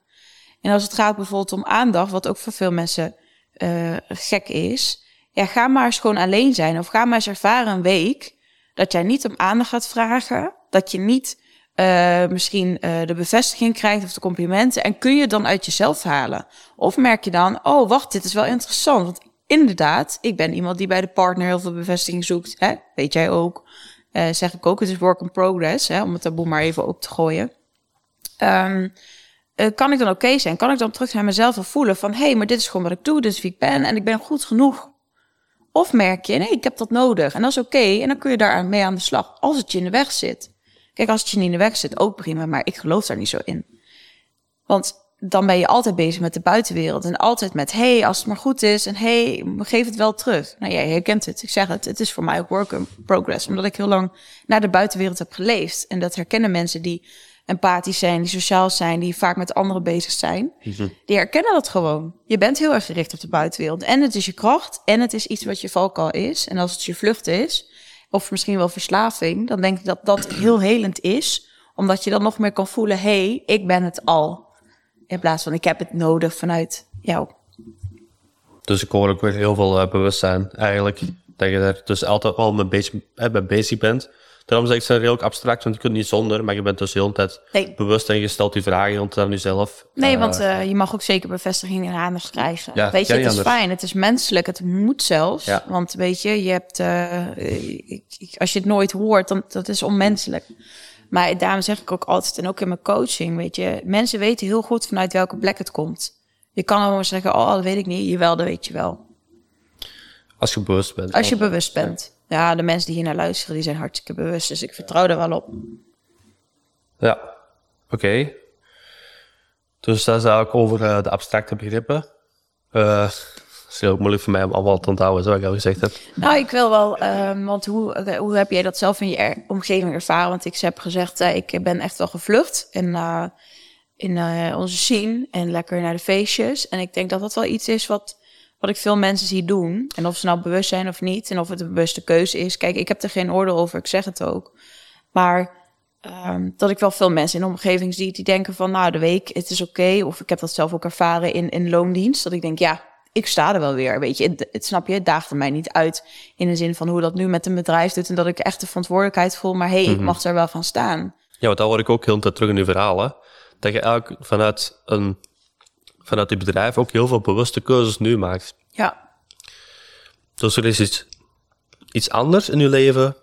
S1: En als het gaat bijvoorbeeld om aandacht, wat ook voor veel mensen uh, gek is. Ja, ga maar eens gewoon alleen zijn. Of ga maar eens ervaren een week dat jij niet om aandacht gaat vragen. Dat je niet uh, misschien uh, de bevestiging krijgt of de complimenten. En kun je dan uit jezelf halen? Of merk je dan, oh wacht, dit is wel interessant. Want inderdaad, ik ben iemand die bij de partner heel veel bevestiging zoekt. Hè? Weet jij ook. Uh, zeg ik ook, het is work in progress, hè? om het taboe maar even op te gooien. Um, uh, kan ik dan oké zijn? Kan ik dan terug naar mezelf voelen van... hé, hey, maar dit is gewoon wat ik doe, dit is wie ik ben en ik ben goed genoeg. Of merk je, nee, ik heb dat nodig en dat is oké. En dan kun je daar mee aan de slag, als het je in de weg zit. Kijk, als het je niet in de weg zit, ook prima, maar ik geloof daar niet zo in. Want dan ben je altijd bezig met de buitenwereld. En altijd met, hey, als het maar goed is. En hey, geef het wel terug. Nou, jij herkent het. Ik zeg het, het is voor mij ook work in progress. Omdat ik heel lang naar de buitenwereld heb geleefd. En dat herkennen mensen die empathisch zijn, die sociaal zijn, die vaak met anderen bezig zijn. Mhm. Die herkennen dat gewoon. Je bent heel erg gericht op de buitenwereld. En het is je kracht. En het is iets wat je valkuil is. En als het je vlucht is, of misschien wel verslaving, dan denk ik dat dat heel helend is. Omdat je dan nog meer kan voelen, hey, ik ben het al. In plaats van ik heb het nodig vanuit jou.
S2: Dus ik hoor ook weer heel veel uh, bewustzijn eigenlijk. Dat je er dus altijd wel mee bezig, eh, mee bezig bent. Daarom zeg ik ze redelijk abstract, want je kunt niet zonder, maar je bent dus heel de tijd nee. bewust en je stelt die vragen aan jezelf.
S1: Nee, uh, want uh, je mag ook zeker bevestiging en aandacht krijgen. Ja, weet je, het is anders. fijn, het is menselijk, het moet zelfs. Ja. Want weet je, je hebt, uh, als je het nooit hoort, dan dat is onmenselijk. Maar daarom zeg ik ook altijd, en ook in mijn coaching, weet je, mensen weten heel goed vanuit welke plek het komt. Je kan allemaal zeggen, oh, dat weet ik niet. Jawel, dat weet je wel.
S2: Als je bewust bent.
S1: Als je bewust bent. Ja, de mensen die hier naar luisteren, die zijn hartstikke bewust. Dus ik vertrouw er wel op.
S2: Ja, oké. Dus dat is eigenlijk over uh, de abstracte begrippen. Uh, is heel moeilijk voor mij om allemaal te onthouden, zoals ik al gezegd heb.
S1: Nou, ik wil wel, um, want hoe, uh, hoe heb jij dat zelf in je omgeving ervaren? Want ik heb gezegd, uh, ik ben echt wel gevlucht in, uh, in onze scene en lekker naar de feestjes. En ik denk dat dat wel iets is wat, wat ik veel mensen zie doen. En of ze nou bewust zijn of niet, en of het een bewuste keuze is. Kijk, ik heb er geen oordeel over, ik zeg het ook. Maar um, dat ik wel veel mensen in de omgeving zie die denken van, nou, de week, het is oké. Of ik heb dat zelf ook ervaren in, in loondienst. Dat ik denk, ja, ik sta er wel weer. Weet je, het, het snap je, het daagt er mij niet uit. In de zin van hoe dat nu met een bedrijf doet. En dat ik echt de verantwoordelijkheid voel. Maar hey, ik mhm. mag er wel van staan.
S2: Ja, want dat hoor ik ook heel tijd terug in uw verhalen. Dat je eigenlijk vanuit, een, vanuit die bedrijf ook heel veel bewuste keuzes nu maakt.
S1: Ja.
S2: Dus er is iets, iets anders in je leven.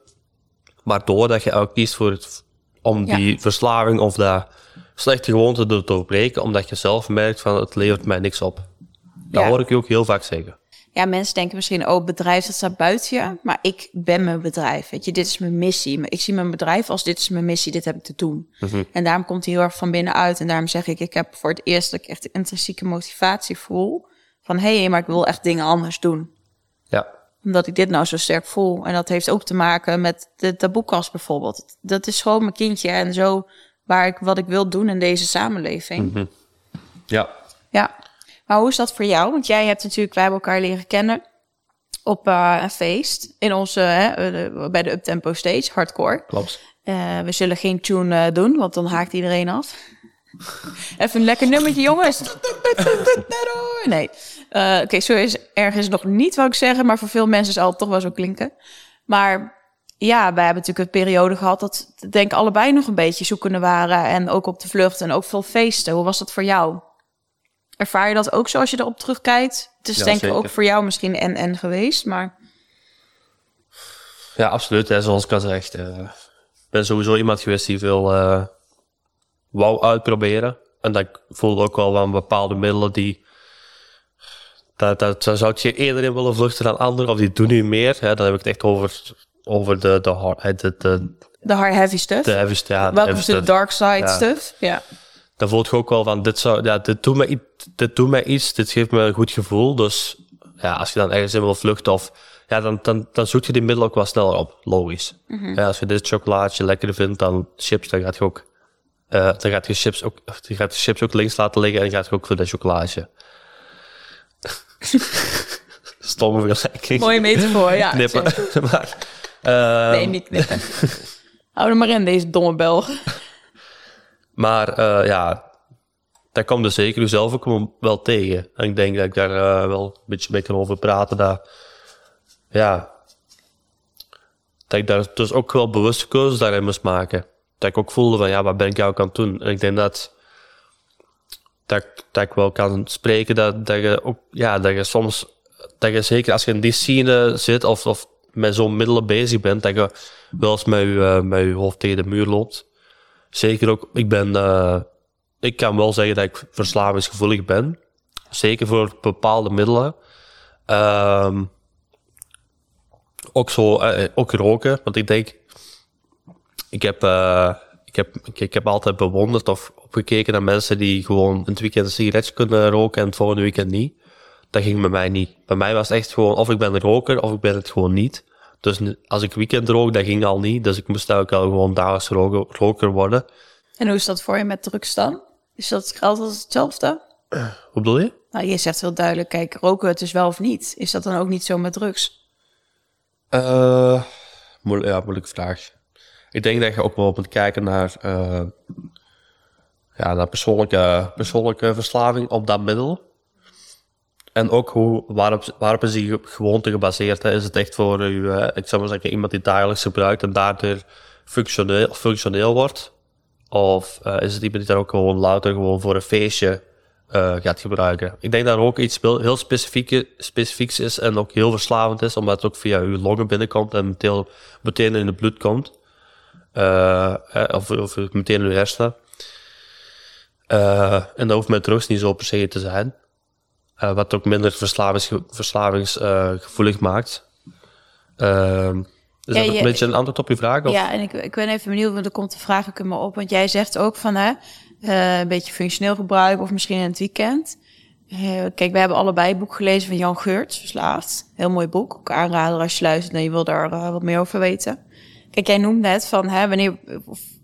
S2: Waardoor dat je ook kiest voor het, om die verslaving of dat slechte gewoonte te doorbreken. Omdat je zelf merkt van het levert mij niks op. Dat
S1: Ja.
S2: hoor ik je ook heel vaak zeggen.
S1: Ja, mensen denken misschien, oh, bedrijf, dat staat buiten je. Maar ik ben mijn bedrijf, weet je. Dit is mijn missie. Ik zie mijn bedrijf als dit is mijn missie, dit heb ik te doen. En daarom komt hij heel erg van binnenuit. En daarom zeg ik, ik heb voor het eerst dat ik echt intrinsieke motivatie voel. Van, hé, hey, maar ik wil echt dingen anders doen.
S2: Ja,
S1: Omdat ik dit nou zo sterk voel. En dat heeft ook te maken met de taboekast bijvoorbeeld. Dat is gewoon mijn kindje en zo waar ik wat ik wil doen in deze samenleving.
S2: ja.
S1: Ja, maar hoe is dat voor jou? Want jij hebt natuurlijk, wij hebben elkaar leren kennen op eh, een feest in onze, hè, eh, bij de Uptempo Stage, hardcore.
S2: klopt.
S1: Eh, we zullen geen tune doen, want dan haakt iedereen af. Even een lekker nummertje, jongens. Nee, oké, zo is ergens nog niet wat ik zeggen, maar voor veel mensen zal het toch wel zo klinken. Maar ja, wij hebben natuurlijk een periode gehad dat, denk ik, allebei nog een beetje zoekende waren. En ook op de vlucht en ook veel feesten. Hoe was dat voor jou? Ervaar je dat ook zo als je erop terugkijkt? Het is
S2: Ja,
S1: denk ik
S2: zeker.
S1: ook voor jou misschien en-en geweest, maar...
S2: Ja, absoluut. Hè, zoals ik al zeg, eh, ik ben sowieso iemand geweest die veel eh wou uitproberen. En dat ik voelde ook wel van bepaalde middelen die... Dat, dat, daar zou je eerder in willen vluchten dan anderen, of die doen nu meer. Hè, dan heb ik het echt over, over de, de, hard- de, de,
S1: De hard heavy stuff.
S2: de heavy ja, de
S1: Welkom
S2: heavy
S1: to the
S2: stuff.
S1: dark side
S2: Ja.
S1: stuff. Ja.
S2: Dan voelt je ook wel van, dit, zou, ja, dit, doet mij, iets- dit doet mij iets, dit geeft me een goed gevoel. Dus ja, als je dan ergens in wil vluchten, of, ja, dan, dan, dan zoek je die middelen ook wel sneller op, logisch. ja, als je dit chocolaatje lekkerder vindt dan chips, dan gaat je ook, eh, dan gaat je chips ook, of je gaat de chips ook links laten liggen en gaat je ook voor dat chocolaatje. Stomme vergelijking.
S1: Mooie metafoor, ja.
S2: Knippen. maar, eh,
S1: Nee, niet knippen. Hou er maar in, deze domme Belg.
S2: Maar eh, ja, daar komt er zeker u zelf ook wel tegen. En ik denk dat ik daar eh, wel een beetje mee kan over praten. Dat, ja, dat ik daar dus ook wel bewuste keuzes daarin moest maken. Dat ik ook voelde van, ja, wat ben ik jou het doen? En ik denk dat, dat, dat ik wel kan spreken dat, dat je ook, ja, dat je soms, dat je zeker als je in die scene zit of, of met zo'n middelen bezig bent, dat je wel eens met je, eh, met je hoofd tegen de muur loopt. Zeker ook, ik ben, eh, ik kan wel zeggen dat ik verslavingsgevoelig ben. Zeker voor bepaalde middelen. Ehm, ook zo, eh, ook roken. Want ik denk, ik heb, eh, ik heb, ik, heb altijd bewonderd of opgekeken naar mensen die gewoon een weekend een sigaretje kunnen roken en het volgende weekend niet. Dat ging bij mij niet. Bij mij was het echt gewoon, of ik ben een roker of ik ben het gewoon niet. Dus als ik weekend rook, dat ging al niet. Dus ik moest ook al gewoon dagelijks roker, roker worden.
S1: En hoe is dat voor je met drugs dan? Is dat als hetzelfde?
S2: Hoe bedoel je?
S1: Nou, je zegt heel duidelijk, kijk, roken het dus wel of niet. Is dat dan ook niet zo met drugs?
S2: Eh, moe- ja, moeilijke vraag. Ik denk dat je ook wel moet kijken naar, eh, ja, naar persoonlijke, persoonlijke verslaving op dat middel. En ook hoe, waarop, waarop is die gewoonte gebaseerd? Is het echt voor u, ik zou maar zeggen, iemand die dagelijks gebruikt en daardoor functioneel, functioneel wordt? Of eh, is het iemand die daar ook gewoon louter gewoon voor een feestje eh, gaat gebruiken? Ik denk dat er ook iets heel specifieks is en ook heel verslavend is, omdat het ook via uw longen binnenkomt en meteen, in het bloed komt. Eh, of, of meteen in uw hersenen. En dat hoeft met drugs niet zo per se te zijn. Eh, wat ook minder verslavingsgevoelig verslavingsgevoelig maakt. Ehm, is
S1: Ja,
S2: dat
S1: je-
S2: een beetje een antwoord op je vraag? Of?
S1: Ja, en ik, ik ben even benieuwd, want er komt de vraag ook in me op. Want jij zegt ook van, hè, eh, een beetje functioneel gebruik of misschien in het weekend. Eh, kijk, we hebben allebei een boek gelezen van Jan Geurts, Verslaafd. Heel mooi boek, ook aanrader als je luistert en je wil daar wat meer over weten. Kijk, jij noemt net van, hè, wanneer,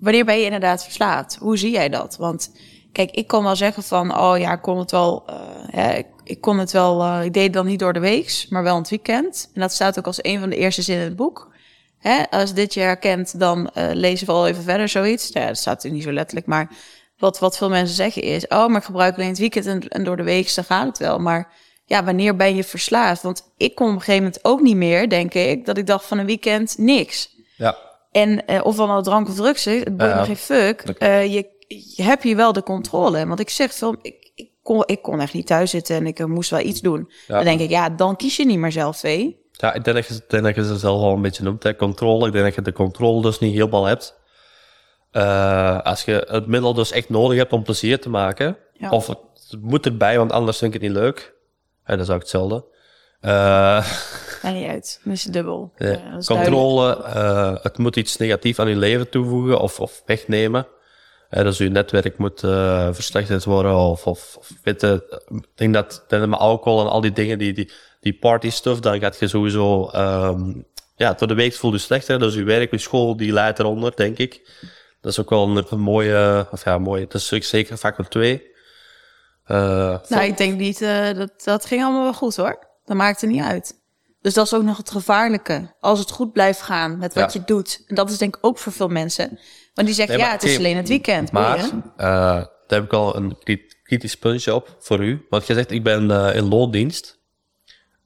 S1: wanneer ben je inderdaad verslaafd? Hoe zie jij dat? Want kijk, ik kon wel zeggen van, oh ja, ik kon het wel, ja, ik, ik kon het wel, eh, ik deed het dan niet door de week, maar wel in het weekend. En dat staat ook als een van de eerste zinnen in het boek. Hè, als dit je herkent, dan eh, lezen we al even verder zoiets. Nou Ja, dat staat natuurlijk niet zo letterlijk, maar wat, wat veel mensen zeggen is... oh, maar ik gebruik alleen het weekend en, en door de week, dan gaat het wel. Maar ja, wanneer ben je verslaafd? Want ik kon op een gegeven moment ook niet meer, denk ik... dat ik dacht van een weekend niks.
S2: Ja.
S1: En of of dan nou drank of drugs is, het boeit me geen fuck. Eh, je, je hebt hier wel de controle. Want ik zeg veel, ik, kon, ik kon echt niet thuis zitten en ik eh, moest wel iets doen.
S2: Ja.
S1: Dan denk ik, ja, dan kies je niet meer zelf twee.
S2: Ja, ik denk dat je, ik denk dat je ze zelf al een beetje noemt, hè. controle. Ik denk dat je de controle dus niet helemaal hebt. Eh, als je het middel dus echt nodig hebt om plezier te maken,
S1: Ja.
S2: of het moet erbij, want anders vind ik het niet leuk, En dat is ook hetzelfde. Uh,
S1: en niet uit, misschien dubbel.
S2: Ja, controle, het moet iets negatiefs aan je leven toevoegen of, of wegnemen. Uh, dus je netwerk moet uh, verslechterd worden of, of, of weet je, ik denk dat, dat met alcohol en al die dingen, die, die, die party stuff, dan gaat je sowieso, um, ja, door de week voel je slechter. Dus je werk, je school, die leidt eronder, denk ik. Dat is ook wel een, mooie, of ja, mooie, dat is zeker factor 2.
S1: Uh, nou, ik denk niet, uh, dat, dat ging allemaal wel goed hoor. Dat maakt er niet uit. Dus dat is ook nog het gevaarlijke. Als het goed blijft gaan met wat je doet. En dat is denk ik ook voor veel mensen. Want die zeggen, ja, het is alleen het weekend.
S2: Maar, uh, daar heb ik al een kritisch puntje op voor u. Want je zegt, ik ben uh, in loondienst.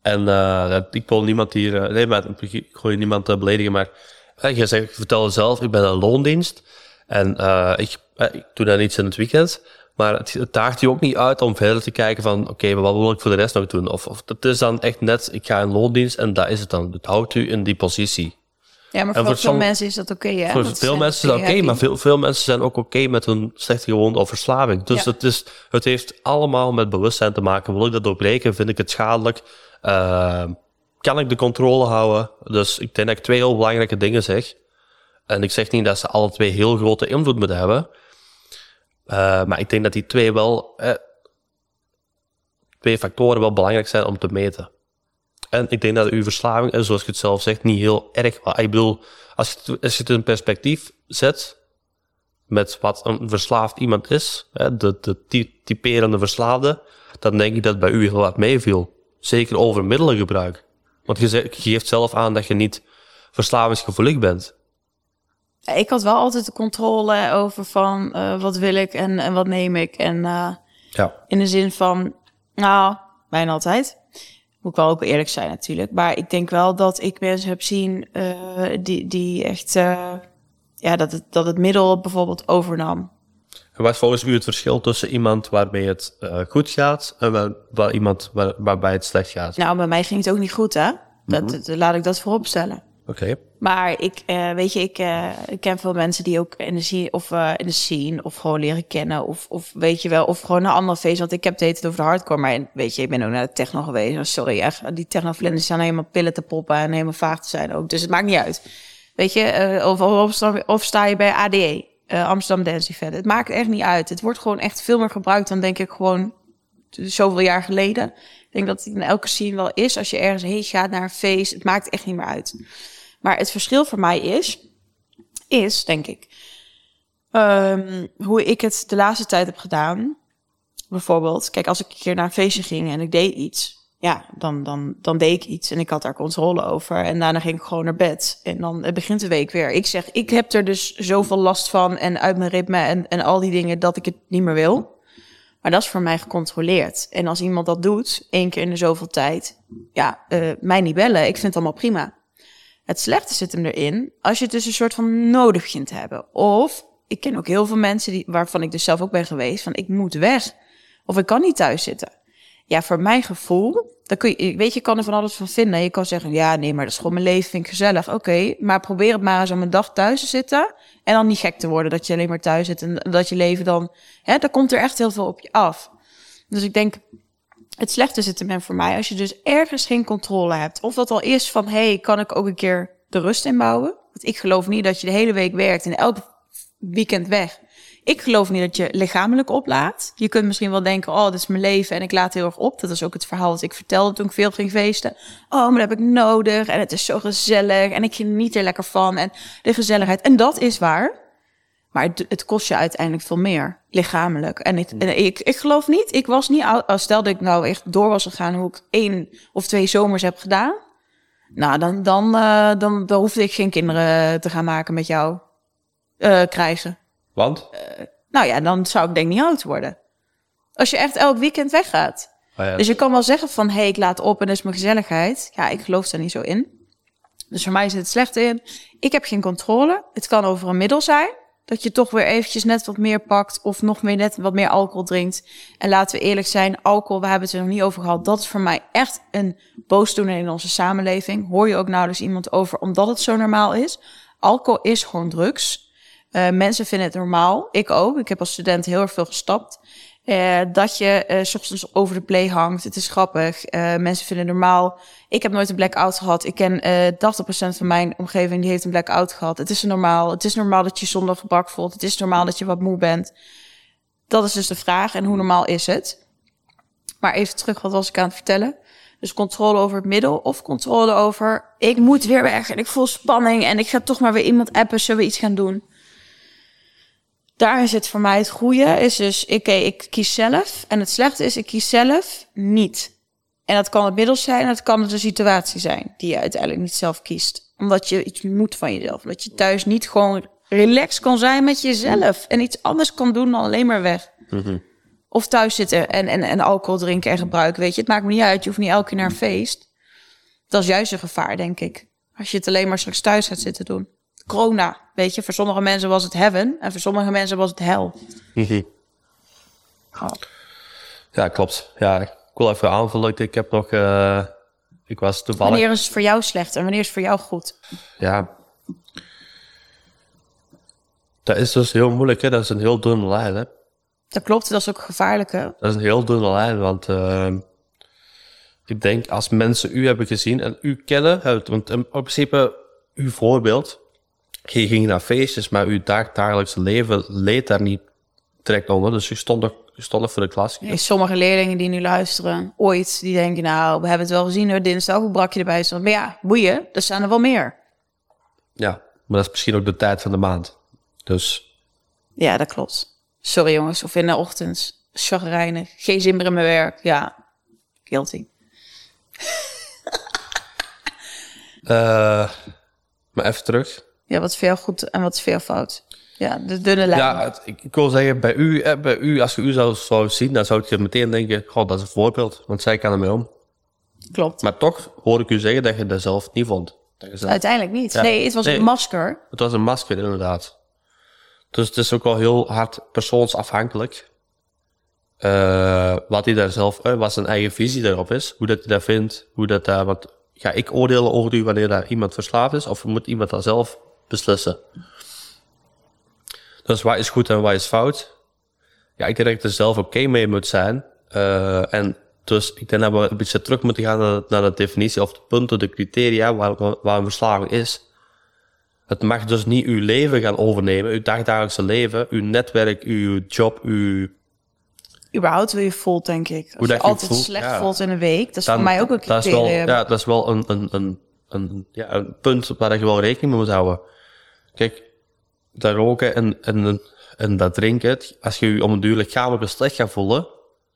S2: En uh, ik wil niemand hier... nee, maar ik gooi niemand beledigen, maar... je zegt, ik vertel zelf, ik ben een loondienst. En ik, ik doe dan iets in het weekend. Maar het, het daagt je ook niet uit om verder te kijken van, oké, okay, maar wat wil ik voor de rest nog doen? Of, of het is dan echt net, ik ga in loondienst en dat is het dan. Het houdt u in die positie.
S1: Ja, maar voor, veel mensen is dat oké, okay,
S2: Voor veel mensen is dat oké, maar veel, veel mensen zijn ook oké met hun slechte gewoonte of verslaving. Dus het, is, het heeft allemaal met bewustzijn te maken. Wil ik dat doorbreken? Vind ik het schadelijk? Uh, kan ik de controle houden? Dus ik denk dat ik twee heel belangrijke dingen zeg. En ik zeg niet dat ze alle twee heel grote invloed moeten hebben. Uh, maar ik denk dat die twee wel, eh, twee factoren wel belangrijk zijn om te meten. En ik denk dat uw verslaving, en zoals je het zelf zegt, niet heel erg. Ik bedoel, als je, als je het in perspectief zet met wat een verslaafd iemand is, hè, de, de typerende verslaafde, dan denk ik dat bij u heel wat meeviel. Zeker over middelengebruik. Want je, je geeft zelf aan dat je niet verslavingsgevoelig bent.
S1: Ik had wel altijd de controle over van uh, wat wil ik en, en wat neem ik. En uh, ja. in de zin van, nou, bijna altijd. Moet ik wel ook eerlijk zijn natuurlijk. Maar ik denk wel dat ik mensen heb zien uh, die, die echt, ja, dat het, dat het middel bijvoorbeeld overnam.
S2: En wat is volgens u het verschil tussen iemand waarmee het goed gaat en waar, waar iemand waar, waarbij het slecht gaat?
S1: Nou, bij mij ging het ook niet goed, hè? Dat, mm -hmm. laat ik dat voorop Maar ik, uh, weet je, ik, uh, ik ken veel mensen die ook in de scene, of uh, in de scene, of gewoon leren kennen, of, of weet je wel, of gewoon een ander feest. Want ik heb het over de hardcore, maar weet je, ik ben ook naar de techno geweest. Sorry, echt, die technoflinders zijn helemaal pillen te poppen en helemaal vaag te zijn ook. Dus het maakt niet uit. Weet je, of, of, of, sta je bij ADE, Amsterdam Dance Event. Het maakt echt niet uit. Het wordt gewoon echt veel meer gebruikt dan denk ik gewoon zoveel jaar geleden. Ik denk dat het in elke scene wel is. Als je ergens heen gaat naar een feest, het maakt echt niet meer uit. Maar het verschil voor mij is, is denk ik, um, hoe ik het de laatste tijd heb gedaan. Bijvoorbeeld, kijk, als ik een keer naar een feestje ging en ik deed iets, ja, dan, dan, dan deed ik iets en ik had daar controle over. En daarna ging ik gewoon naar bed. En dan begint de week weer. Ik zeg, ik heb er dus zoveel last van en uit mijn ritme en, en al die dingen dat ik het niet meer wil. Maar dat is voor mij gecontroleerd. En als iemand dat doet, één keer in de zoveel tijd, ja, uh, mij niet bellen. Ik vind het allemaal prima. Het slechte zit hem erin als je het dus een soort van nodig begint te hebben. Of ik ken ook heel veel mensen die, waarvan ik dus zelf ook ben geweest, van ik moet weg. Of ik kan niet thuis zitten. Ja, voor mijn gevoel, dan kun je, weet je, je kan er van alles van vinden. Je kan zeggen, ja, nee, maar dat is gewoon mijn leven, vind ik gezellig. Oké, maar probeer het maar eens om een dag thuis te zitten. En dan niet gek te worden dat je alleen maar thuis zit en dat je leven dan, hè, dan komt er echt heel veel op je af. Dus ik denk, het slechte zit hem voor mij als je dus ergens geen controle hebt. Of dat al is van, hey, kan ik ook een keer de rust inbouwen? Want ik geloof niet dat je de hele week werkt en elk weekend weg. Ik geloof niet dat je lichamelijk oplaat. Je kunt misschien wel denken, oh, dit is mijn leven en ik laat heel erg op. Dat is ook het verhaal dat ik vertelde toen ik veel ging feesten. Oh, maar dat heb ik nodig en het is zo gezellig en ik geniet er lekker van en de gezelligheid. En dat is waar. Maar het, het, kost je uiteindelijk veel meer, lichamelijk. En, het, en ik, ik geloof niet, ik was niet, als stel dat ik nou echt door was gegaan hoe ik één of twee zomers heb gedaan. Nou, dan, dan, uh, dan, dan hoefde ik geen kinderen te gaan maken met jou uh, krijgen.
S2: Want?
S1: Uh, nou ja, dan zou ik denk niet oud worden. Als je echt elk weekend weggaat. Oh ja, dus je kan wel zeggen van, hé, hey, ik laat op en dat is mijn gezelligheid. Ja, ik geloof daar niet zo in. Dus voor mij zit het slecht in. Ik heb geen controle. Het kan over een middel zijn dat je toch weer eventjes net wat meer pakt of nog meer net wat meer alcohol drinkt. En laten we eerlijk zijn, alcohol, we hebben het er nog niet over gehad. Dat is voor mij echt een boosdoener in onze samenleving. Hoor je ook nauwelijks iemand over, omdat het zo normaal is. Alcohol is gewoon drugs. Uh, mensen vinden het normaal. Ik ook. Ik heb als student heel erg veel gestapt. Eh, dat je eh, s ochtends over de play hangt. Het is grappig. Eh, mensen vinden het normaal. Ik heb nooit een blackout gehad. Ik ken eh 80% van mijn omgeving die heeft een blackout gehad. Het is normaal. Het is normaal dat je zondag verbrak voelt. Het is normaal dat je wat moe bent. Dat is dus de vraag. En hoe normaal is het? Maar even terug, wat was ik aan het vertellen? Dus controle over het middel of controle over... ik moet weer weg en ik voel spanning... en ik ga toch maar weer iemand appen, zullen we iets gaan doen? Daar is het voor mij het goede. Is dus, oké, ik kies zelf. En het slechte is, ik kies zelf niet. En dat kan het middel zijn, dat kan de situatie zijn... die je uiteindelijk niet zelf kiest. Omdat je iets moet van jezelf. Dat je thuis niet gewoon relaxed kan zijn met jezelf... en iets anders kan doen dan alleen maar weg. Of thuis zitten en, en, en alcohol drinken en gebruiken. Weet je, het maakt me niet uit. Je hoeft niet elke keer naar een feest. Dat is juist een gevaar, denk ik. Als je het alleen maar straks thuis gaat zitten doen. Corona, weet je, voor sommige mensen was het heaven en voor sommige mensen was het hel. Oh.
S2: Ja, klopt. Ja, ik wil even aanvullen. Ik heb nog... eh, ik was toevallig...
S1: Wanneer is het voor jou slecht en wanneer is het voor jou goed?
S2: Ja. Dat is dus heel moeilijk, hè. Dat is een heel dunne lijn, hè.
S1: Dat klopt, dat is ook gevaarlijk. Hè?
S2: Dat is een heel dunne lijn, want uh, ik denk als mensen u hebben gezien en u kennen, want in principe uw voorbeeld, je ging naar feestjes, maar uw dag, dagelijkse leven leed daar niet direct onder. Dus u stond er, stond er voor de klas.
S1: Nee, sommige leerlingen die nu luisteren, ooit, die denken, nou, we hebben het wel gezien hoor, dinsdag, hoe brak je erbij stond. Maar ja, boeien, er staan er wel meer.
S2: Ja, maar dat is misschien ook de tijd van de maand. Dus
S1: Ja, dat klopt. Sorry jongens, of in de ochtend, chagrijnig, geen zin meer in mijn werk. Ja, guilty.
S2: eh maar even terug.
S1: Ja, wat is voor jou goed en wat is voor jou fout? Ja, de dunne lijn.
S2: Ja, het- ik, ik wil zeggen, bij u, eh, bij u, als je u zou, zou zien, dan zou je meteen denken, god, dat is een voorbeeld, want zij kan ermee om.
S1: Klopt.
S2: Maar toch hoor ik u zeggen dat je dat zelf niet vond. Dat je zelf-
S1: Uiteindelijk niet.
S2: Ja.
S1: Nee, het was
S2: Nee.
S1: een masker.
S2: Het was een masker, inderdaad. Dus het is ook wel heel hard persoonsafhankelijk. Eh, wat hij daar zelf, eh, wat zijn eigen visie daarop is. Hoe dat hij dat vindt. Hoe dat daar, want ga ik oordelen over u wanneer daar iemand verslaafd is? Of moet iemand dat zelf beslissen? Dus wat is goed en wat is fout? Ja, ik denk dat ik er zelf oké mee moet zijn. Eh, en dus ik denk dat we een beetje terug moeten gaan naar, naar de definitie of de punten, de criteria waar, waar een verslaving is. Het mag dus niet uw leven gaan overnemen, uw dagdagelijkse leven, uw netwerk, uw job, uw...
S1: Überhaupt hoe je voelt, denk ik. Als
S2: Hoe
S1: je
S2: dat je
S1: altijd
S2: voelt,
S1: slecht
S2: ja.
S1: voelt in een week, dat is
S2: dan-
S1: voor mij ook een
S2: dat is wel,
S1: criterium.
S2: Ja, dat is wel een, een, een, een, ja, een punt waar je wel rekening mee moet houden. Kijk, dat roken en, en, en dat drinken, als je je om een duur lichamelijk slecht gaat voelen,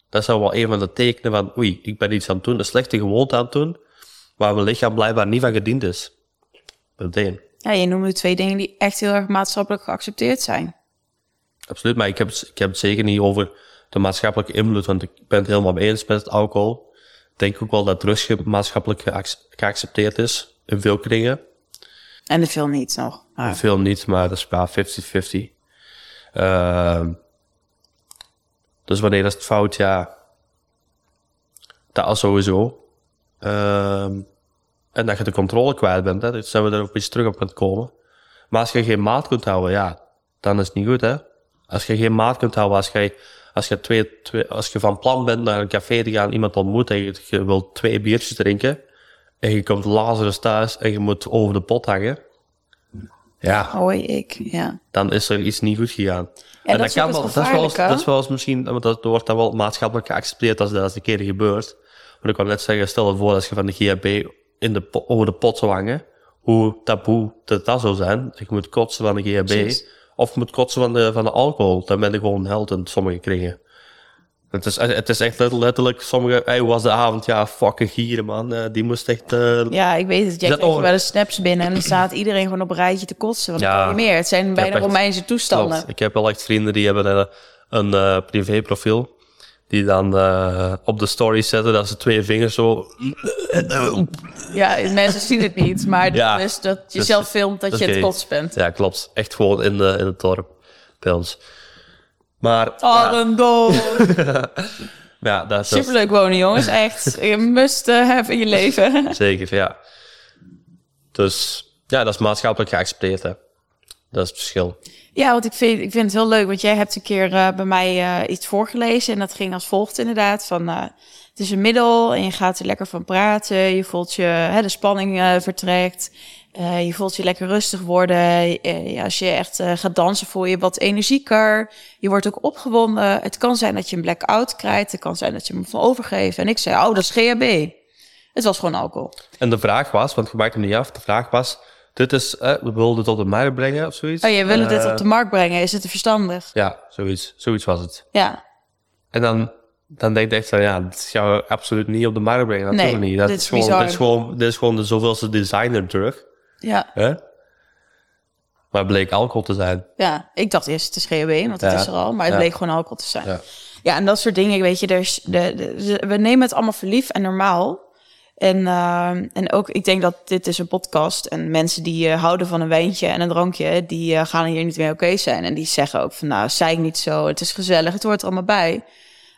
S2: dat zou wel een van de tekenen van, oei, ik ben iets aan het doen, een slechte gewoonte aan het doen, waar mijn lichaam blijkbaar niet van gediend is. Dat is.
S1: Ja, je noemde twee dingen die echt heel erg maatschappelijk geaccepteerd zijn.
S2: Absoluut, maar ik heb, het- ik heb het zeker niet over de maatschappelijke invloed, want ik ben het helemaal mee eens met het alcohol. Ik denk ook wel dat drugs maatschappelijk geac- geaccepteerd is, in veel kringen.
S1: En de veel niet nog. Maar
S2: Veel niet, maar dat is qua 50-50. Ehm, dus wanneer is het fout? Ja, dat al sowieso. Ehm, en dat je de controle kwijt bent, hè. daar zijn we er ook beetje terug op het komen. Maar als je geen maat kunt houden, ja, dan is het niet goed, hè. Als je geen maat kunt houden, als je, als je, twee, als je van plan bent naar een café te gaan, iemand ontmoeten en je, je wilt twee biertjes drinken, en je komt Lazarus thuis en je moet over de pot hangen, ja,
S1: ik, ja.
S2: dan is er iets niet goed gegaan.
S1: dat is ook het
S2: wel, dat is wel, eens- dat is wel eens misschien, want dat wordt dan wel maatschappelijk geaccepteerd als dat eens een keer gebeurt. Maar ik kan net zeggen, stel je voor als je van de GHB in de, over de pot zou hangen, hoe taboe dat, dat zou zijn. Je moet kotsen van de GHB,
S1: Precies.
S2: of je moet kotsen van de, van de alcohol. Dan ben je gewoon een held in sommige kringen. Het is, het is echt letterlijk, sommige, hey, hoe was de avond? Ja, fucking gieren man, Eh, die moest echt... eh,
S1: Ja, ik weet het. Jij krijgt wel eens snaps binnen en dan staat iedereen gewoon op een rijtje te kotsen. Want
S2: Ja.
S1: niet meer. Het zijn bijna
S2: echt-
S1: Romeinse toestanden.
S2: Klopt. Ik heb wel echt vrienden die hebben een, een eh, privéprofiel. Die dan eh, op de story zetten dat ze twee vingers zo...
S1: Ja, mensen zien het niet, maar
S2: Ja.
S1: dus dat je
S2: Dus-
S1: zelf filmt dat
S2: dat
S1: je het kots bent.
S2: Ja, klopt. Echt gewoon in, de, in het dorp bij ons. Maar ja,
S1: Arendon.
S2: ja, dat is
S1: Superleuk wonen, jongens. Echt. Je must eh, have in je leven.
S2: zeker, ja. Dus ja, dat is maatschappelijk geaccepteerd. Hè. Dat is het verschil.
S1: Ja, want ik vind, ik vind het heel leuk, want jij hebt een keer uh, bij mij uh, iets voorgelezen en dat ging als volgt inderdaad. Van, uh, het is een middel en je gaat er lekker van praten. Je voelt je, hè, de spanning vertrekt. je voelt je lekker rustig worden. Ja, als je echt gaat dansen voel je wat energieker. Je wordt ook opgewonden. Het kan zijn dat je een blackout krijgt. Het kan zijn dat je hem van overgeeft. En ik zei, oh, dat is GHB. Het was gewoon alcohol.
S2: En de vraag was, want je maakt hem niet af, de vraag was dit is, eh, we wilden het op de markt brengen of zoiets.
S1: Oh, je wilde dit op de markt brengen. Is het verstandig?
S2: Ja, zoiets. Zoiets was het.
S1: Ja.
S2: En dan, dan denk je echt van, ja, gaan we absoluut niet op de markt brengen. Natuurlijk nee, niet. Dat dit is, gewoon, dit is gewoon, dit is gewoon de zoveelste designer drug.
S1: Ja.
S2: Hè? Maar het bleek alcohol te zijn.
S1: Ja, ik dacht eerst het is GHB, want het is er al. Maar het bleek gewoon alcohol te zijn. Ja. ja, en dat soort dingen, weet je, dus de, de, we nemen het allemaal verliefd en normaal. En, uh, en ook, ik denk dat dit is een podcast. En mensen die uh, houden van een wijntje en een drankje, die uh, gaan hier niet meer oké zijn. En die zeggen ook van, nou, zei ik niet zo, het is gezellig, het hoort er allemaal bij.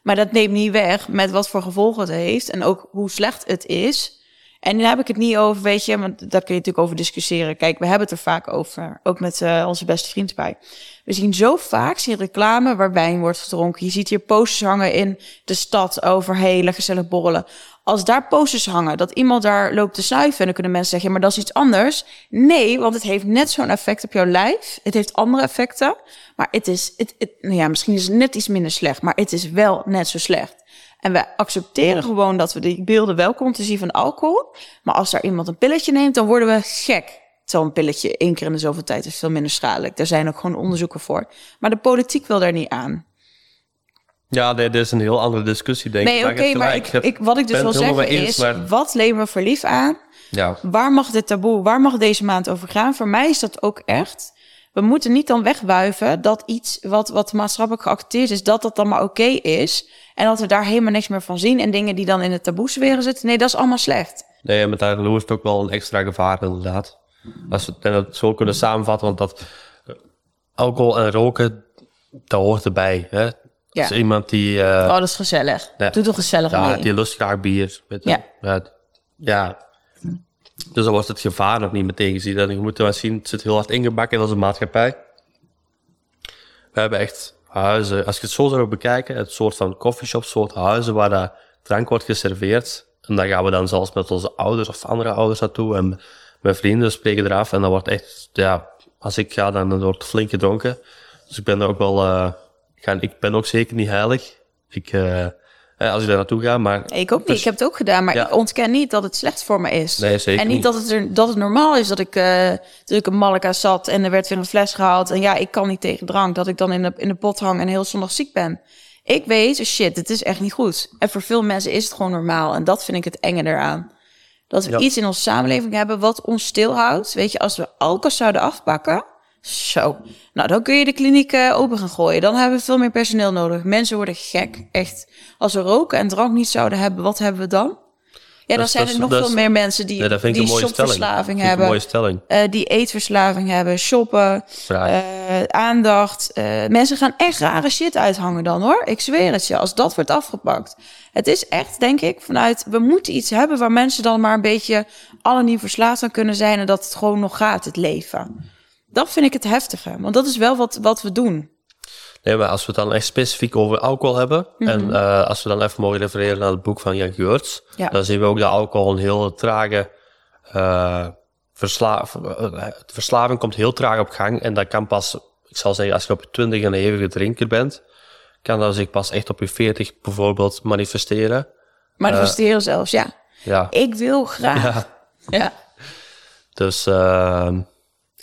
S1: Maar dat neemt niet weg met wat voor gevolgen het heeft en ook hoe slecht het is. En dan heb ik het niet over, weet je, want daar kun je natuurlijk over discussiëren. Kijk, we hebben het er vaak over, ook met uh, onze beste vriend bij. We zien zo vaak zien reclame waar wijn wordt gedronken. Je ziet hier posters hangen in de stad over hele gezellig borrelen als daar posters hangen, dat iemand daar loopt te snuiven, dan kunnen mensen zeggen, ja, maar dat is iets anders. Nee, want het heeft net zo'n effect op jouw lijf. Het heeft andere effecten, maar het is, het, het, nou ja, misschien is het net iets minder slecht, maar het is wel net zo slecht. En we accepteren gewoon dat we die beelden wel konden zien van alcohol. Maar als daar iemand een pilletje neemt, dan worden we gek. Zo'n pilletje één keer in de zoveel tijd is veel minder schadelijk. Daar zijn ook gewoon onderzoeken voor. Maar de politiek wil daar niet aan.
S2: Ja, nee, dit is een heel andere discussie, denk
S1: nee, ik. Nee, oké, maar ik, ik, wat ik dus wil zeggen is, wat nemen we voor lief aan?
S2: Ja.
S1: Waar mag dit taboe, waar mag deze maand over gaan? Voor mij is dat ook echt. We moeten niet dan wegwuiven dat iets wat, wat maatschappelijk geaccepteerd is, dat dat dan maar oké is. En dat we daar helemaal niks meer van zien. En dingen die dan in het taboe zitten, nee, dat is allemaal slecht.
S2: Nee, maar daar loert ook wel een extra gevaar, inderdaad. Als we het zo kunnen samenvatten, want dat alcohol en roken, dat hoort erbij. Hè? Ja. is iemand die... Uh,
S1: oh, dat is gezellig. Ja. Doe toch gezellig
S2: ja,
S1: mee.
S2: die lust graag bier. Weet
S1: ja.
S2: ja. ja. Dus dan wordt het gevaar nog niet meteen gezien. En je moet wel zien, het zit heel hard ingebakken in onze maatschappij. We hebben echt huizen, als je het zo zou bekijken, het soort van coffeeshop, soort huizen waar dat drank wordt geserveerd. En daar gaan we dan zelfs met onze ouders of andere ouders naartoe. En mijn vrienden spreken eraf. En dan wordt echt, ja, als ik ga, dan wordt flink gedronken. Dus ik ben er ook wel... Uh, ik ben ook zeker niet heilig. Ik, uh, als ik daar naartoe ga, maar...
S1: Ik ook niet, dus- ik heb het ook gedaan, maar ik ontken niet dat het slecht voor me is.
S2: Nee, zeker
S1: En niet, Dat, het er, dat het normaal is dat ik, uh, dat ik een malka zat en er werd weer een fles gehaald. En ja, ik kan niet tegen drank, dat ik dan in de, in de pot hang en heel zondag ziek ben. Ik weet, shit, het is echt niet goed. En voor veel mensen is het gewoon normaal. En dat vind ik het enge eraan. Dat we iets in onze samenleving hebben wat ons stilhoudt. Weet je, als we alcohol zouden afpakken zo. Nou, dan kun je de kliniek uh, open gaan gooien. Dan hebben we veel meer personeel nodig. Mensen worden gek. Echt. Als we roken en drank niet zouden hebben, wat hebben we dan? Ja, dan zijn er nog veel meer mensen die, die shopverslaving hebben.
S2: Een mooie stelling.
S1: Uh, die eetverslaving hebben, shoppen, uh, aandacht. mensen gaan echt rare shit uithangen dan hoor. Ik zweer het je, als dat wordt afgepakt. Het is echt, denk ik, vanuit we moeten iets hebben waar mensen dan maar een beetje alle niet verslaafd aan kunnen zijn en dat het gewoon nog gaat, het leven. Dat vind ik het heftige, want dat is wel wat, wat we doen.
S2: Nee, maar als we het dan echt specifiek over alcohol hebben, mhm. en uh, als we dan even mogen refereren naar het boek van Jan Geurts,
S1: ja.
S2: dan zien we ook dat alcohol een heel trage uh, versla uh, verslaving komt heel traag op gang. En dat kan pas, ik zal zeggen, als je op je twintig een eeuwige drinker bent, kan dat zich pas echt op je veertig bijvoorbeeld manifesteren.
S1: Manifesteren zelfs, ja.
S2: Ja.
S1: Ik wil graag.
S2: Ja.
S1: ja.
S2: Dus...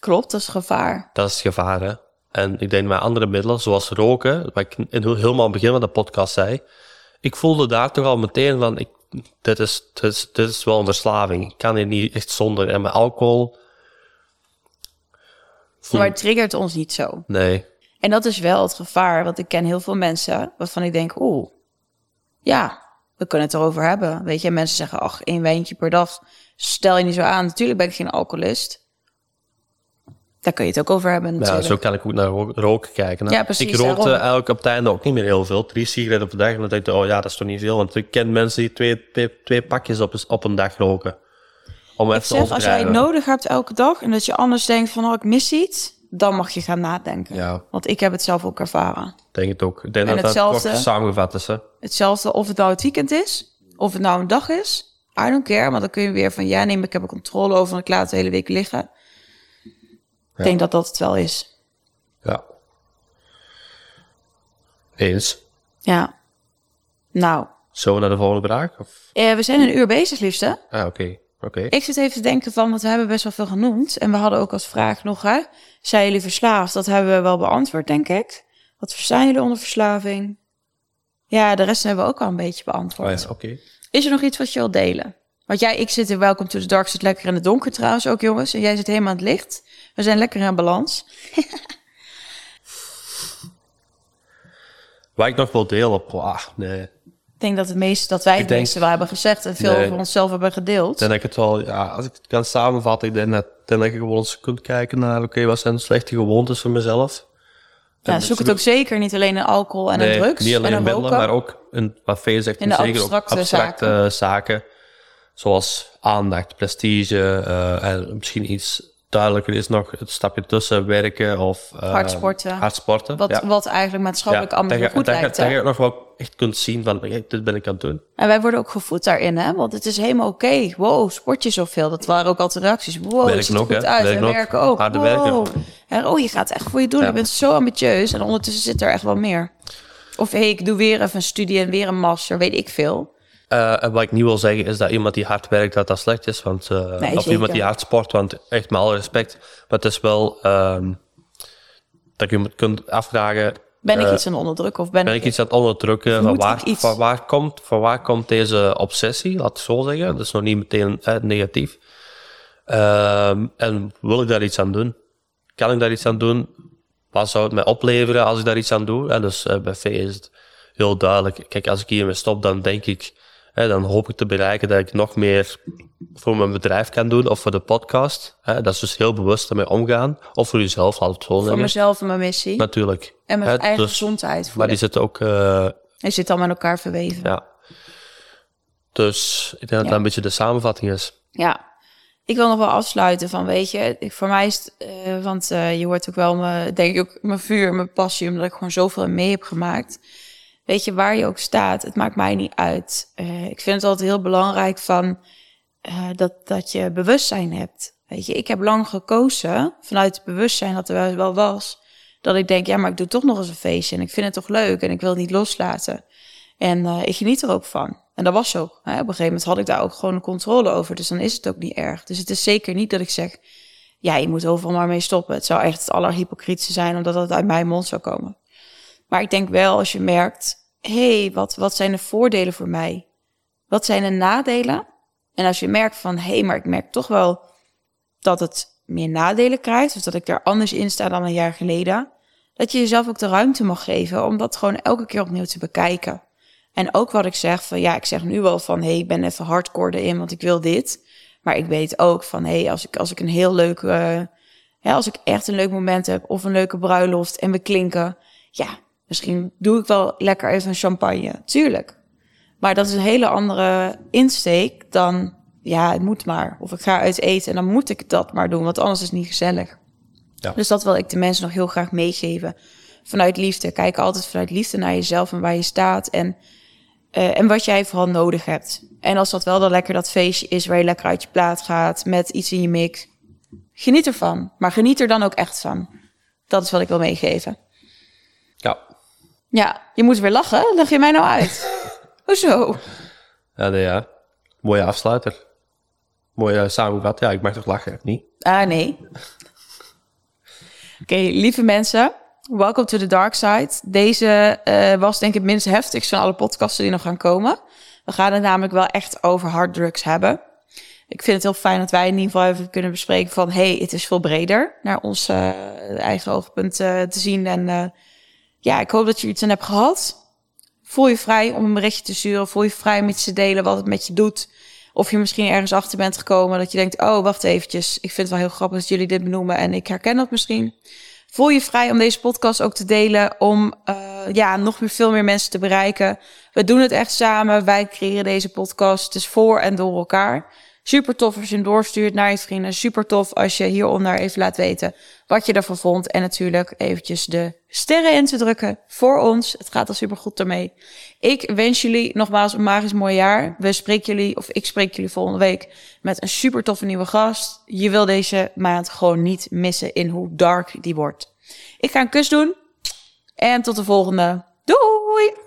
S1: Klopt, dat is gevaar.
S2: Dat is gevaar, hè. En ik denk met andere middelen, zoals roken, wat ik in, helemaal aan het begin van de podcast zei, ik voelde daar toch al meteen van, ik, dit, is, dit, is, dit is wel een verslaving. Ik kan hier niet echt zonder. En met alcohol...
S1: Maar het triggert ons niet zo.
S2: Nee.
S1: En dat is wel het gevaar, want ik ken heel veel mensen waarvan ik denk, oeh, ja, we kunnen het erover hebben. Weet je, mensen zeggen, ach, één wijntje per dag, stel je niet zo aan. Natuurlijk ben ik geen alcoholist. Daar kun je het ook over hebben natuurlijk.
S2: Ja, zo kan ik ook naar roken kijken.
S1: Ja, precies.
S2: Ik rookte eigenlijk op het einde ook niet meer heel veel. Drie sigaretten op de dag. En dan dacht ik, oh ja, dat is toch niet veel. Want ik ken mensen die twee, twee, twee pakjes op, op een dag roken. Om
S1: ik zeg, als jij het nodig hebt elke dag en dat je anders denkt van, oh, ik mis iets. dan mag je gaan nadenken.
S2: Ja,
S1: Want ik heb het zelf ook ervaren.
S2: denk het ook. Ik denk
S1: En
S2: dat dat
S1: hetzelfde-
S2: kort samengevat is. Hè?
S1: Hetzelfde of het nou het weekend is, of het nou een dag is. I don't care, want dan kun je weer van ja, nee, maar ik heb er controle over en ik laat het de hele week liggen. Ik denk dat dat het wel is.
S2: Ja. Eens.
S1: Ja. Nou,
S2: Zo naar de volgende vraag? Of?
S1: eh, we zijn een uur bezig, liefste.
S2: Ah, oké. Oké.
S1: Ik zit even te denken van, want we hebben best wel veel genoemd. En we hadden ook als vraag nog, hè, zijn jullie verslaafd? Dat hebben we wel beantwoord, denk ik. Wat verstaan jullie onder verslaving? Ja, de rest hebben we ook al een beetje
S2: Oh
S1: beantwoord.
S2: ja, oké.
S1: Is er nog iets wat je wilt delen? Want jij, ik zit in Welcome to the Dark, zit lekker in het donker trouwens ook, jongens. En jij zit helemaal aan het licht. We zijn lekker in balans.
S2: Waar ik nog wil delen, ah, nee.
S1: Ik denk dat het meeste, dat wij het
S2: denk-
S1: meeste wel hebben gezegd en veel
S2: Nee.
S1: over onszelf hebben gedeeld.
S2: Denk ik het wel, ja, als ik het kan samenvatten, ik denk dat, ik denk dat je gewoon eens kunt kijken naar, oké, wat zijn slechte gewoontes van mezelf?
S1: Ja, zoek het ook zeker niet alleen in alcohol en in
S2: Nee,
S1: drugs
S2: niet alleen
S1: en in
S2: middelen, maar ook in, wat Vee zegt,
S1: In de
S2: zeker
S1: abstracte
S2: ook abstracte zaken. Zoals aandacht, prestige eh, en misschien iets duidelijker is nog het stapje tussen werken of eh,
S1: Hard sporten.
S2: hard sporten.
S1: Wat,
S2: ja.
S1: wat eigenlijk maatschappelijk allemaal goed
S2: dat je-
S1: lijkt.
S2: Dat je nog wel echt kunt zien van, dit ben ik aan het doen.
S1: En wij worden ook gevoed daarin, hè? Want het is helemaal oké. Wow, sport je zoveel? Dat waren ook altijd reacties. Wow, het ziet er
S2: ook,
S1: goed
S2: hè?
S1: uit. En
S2: ook.
S1: werken ook.
S2: Harde
S1: wow.
S2: werken.
S1: En, oh, je gaat echt voor je doen.
S2: Ja.
S1: Je bent zo ambitieus. En ondertussen zit er echt wel meer. Of hey, ik doe weer even een studie en weer een master. Weet ik veel.
S2: Eh, en wat ik niet wil zeggen is dat iemand die hard werkt, dat dat slecht is. Want, eh,
S1: Nee,
S2: of iemand die hard sport, want echt met alle respect. Maar het is wel ehm, dat je moet kunt afvragen,
S1: Ben ik
S2: Eh,
S1: iets aan het onderdrukken? Of ben,
S2: ben
S1: ik...
S2: ik iets aan het onderdrukken? Van waar, van, waar komt, van waar komt deze obsessie? Laat ik zo zeggen. Dat is nog niet meteen eh, negatief. Ehm, en wil ik daar iets aan doen? Kan ik daar iets aan doen? Wat zou het mij opleveren als ik daar iets aan doe? En dus bij V is het heel duidelijk. Kijk, als ik hiermee stop, dan denk ik, hè, dan hoop ik te bereiken dat ik nog meer voor mijn bedrijf kan doen of voor de podcast. Hè, dat is dus heel bewust ermee omgaan. Of voor jezelf, laat het zo
S1: Voor mezelf en mijn missie.
S2: Natuurlijk.
S1: en mijn
S2: Hè,
S1: eigen
S2: dus-
S1: gezondheid
S2: Maar
S1: voelen.
S2: die zit ook eh,
S1: Je zit allemaal met elkaar verweven.
S2: ja. Dus ik denk dat
S1: Ja.
S2: dat een beetje de samenvatting is.
S1: Ja, ik wil nog wel afsluiten van, weet je, ik, voor mij is het, eh, want eh, je hoort ook wel, mijn, denk ik ook, mijn vuur, mijn passie, omdat ik gewoon zoveel mee heb gemaakt. Weet je, waar je ook staat, het maakt mij niet uit. Eh, ik vind het altijd heel belangrijk van, eh, dat, dat je bewustzijn hebt. Weet je, ik heb lang gekozen, vanuit het bewustzijn dat er wel- was, dat ik denk, ja, maar ik doe toch nog eens een feestje en ik vind het toch leuk en ik wil het niet loslaten. En eh, ik geniet er ook van. En dat was zo. Hè? Op een gegeven moment had ik daar ook gewoon controle over. Dus dan is het ook niet erg. Dus het is zeker niet dat ik zeg... ja, je moet overal maar mee stoppen. Het zou echt het allerhypocrietste zijn... omdat het uit mijn mond zou komen. Maar ik denk wel als je merkt... hé, hey, wat, wat zijn de voordelen voor mij? Wat zijn de nadelen? En als je merkt van... hé, hey, maar ik merk toch wel dat het meer nadelen krijgt... of dat ik daar anders in sta dan een jaar geleden... dat je jezelf ook de ruimte mag geven... om dat gewoon elke keer opnieuw te bekijken... En ook wat ik zeg van ja, ik zeg nu wel van hé, hey, ik ben even hardcore erin, want ik wil dit. Maar ik weet ook van hé, hey, als, ik, als ik een heel leuk, ja, als ik echt een leuk moment heb of een leuke bruiloft en we klinken, ja, misschien doe ik wel lekker even een champagne, tuurlijk. Maar dat is een hele andere insteek dan ja, het moet maar. Of ik ga uit eten en dan moet ik dat maar doen, want anders is het niet gezellig.
S2: Ja.
S1: Dus dat wil ik de mensen nog heel graag meegeven. Vanuit liefde. Kijk altijd vanuit liefde naar jezelf en waar je staat. En eh, en wat jij vooral nodig hebt. En als dat wel dan lekker dat feestje is waar je lekker uit je plaat gaat met iets in je mix. Geniet ervan. Maar geniet er dan ook echt van. Dat is wat ik wil meegeven.
S2: Ja.
S1: Je moet weer lachen. Leg je mij nou uit? Hoezo?
S2: Ja, nee, ja. Mooie afsluiter. Mooie samenvat. Ja, ik mag toch lachen, niet?
S1: Ah, nee. Oké, lieve mensen. Welcome to the dark side. Deze eh, was denk ik het minst heftigst van alle podcasten die nog gaan komen. We gaan het namelijk wel echt over harddrugs hebben. Ik vind het heel fijn dat wij in ieder geval even kunnen bespreken van... hey, het is veel breder naar ons eh, eigen oogpunt eh, te zien. En eh, ja, ik hoop dat je iets aan hebt gehad. Voel je vrij om een berichtje te sturen. Voel je vrij om iets te delen wat het met je doet. Of je misschien ergens achter bent gekomen dat je denkt... oh, wacht eventjes, ik vind het wel heel grappig dat jullie dit benoemen... en ik herken dat misschien. Voel je vrij om deze podcast ook te delen... om uh, ja, nog meer, veel meer mensen te bereiken. We doen het echt samen. Wij creëren deze podcast. Het is voor en door elkaar. Super tof als je hem doorstuurt naar je vrienden. Super tof als je hieronder even laat weten wat je ervan vond. En natuurlijk eventjes de sterren in te drukken voor ons. Het gaat al super goed ermee. Ik wens jullie nogmaals een magisch mooi jaar. We spreken jullie, of ik spreek jullie volgende week met een super toffe nieuwe gast. Je wil deze maand gewoon niet missen in hoe dark die wordt. Ik ga een kus doen. En tot de volgende. Doei!